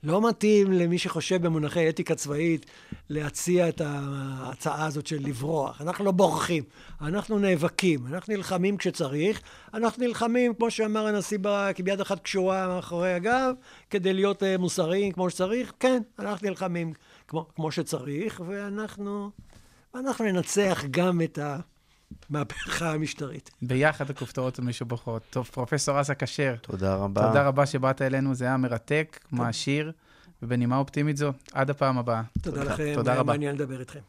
לא מתאים למי שחושב במונחי אתיקה צבאית להציע את ההצעה הזאת של לברוח. אנחנו לא בורחים, אנחנו נאבקים, אנחנו נלחמים כשצריך, אנחנו נלחמים, כמו שאמר הנשיא ברק, ביד אחת קשורה מאחורי הגב, כדי להיות אה, מוסריים כמו שצריך. כן, אנחנו נלחמים כמו, כמו שצריך, ואנחנו אנחנו ננצח גם את ה... מהפכה המשטרית. ביחד הכופתאות המשובחות. טוב, פרופסור אסא כשר. תודה רבה. תודה רבה שבאת אלינו, זה היה מרתק, מעשיר, ובנימה אופטימית זו, עד הפעם הבאה. תודה, תודה לכם, תודה רבה. מעניין לדבר איתכם.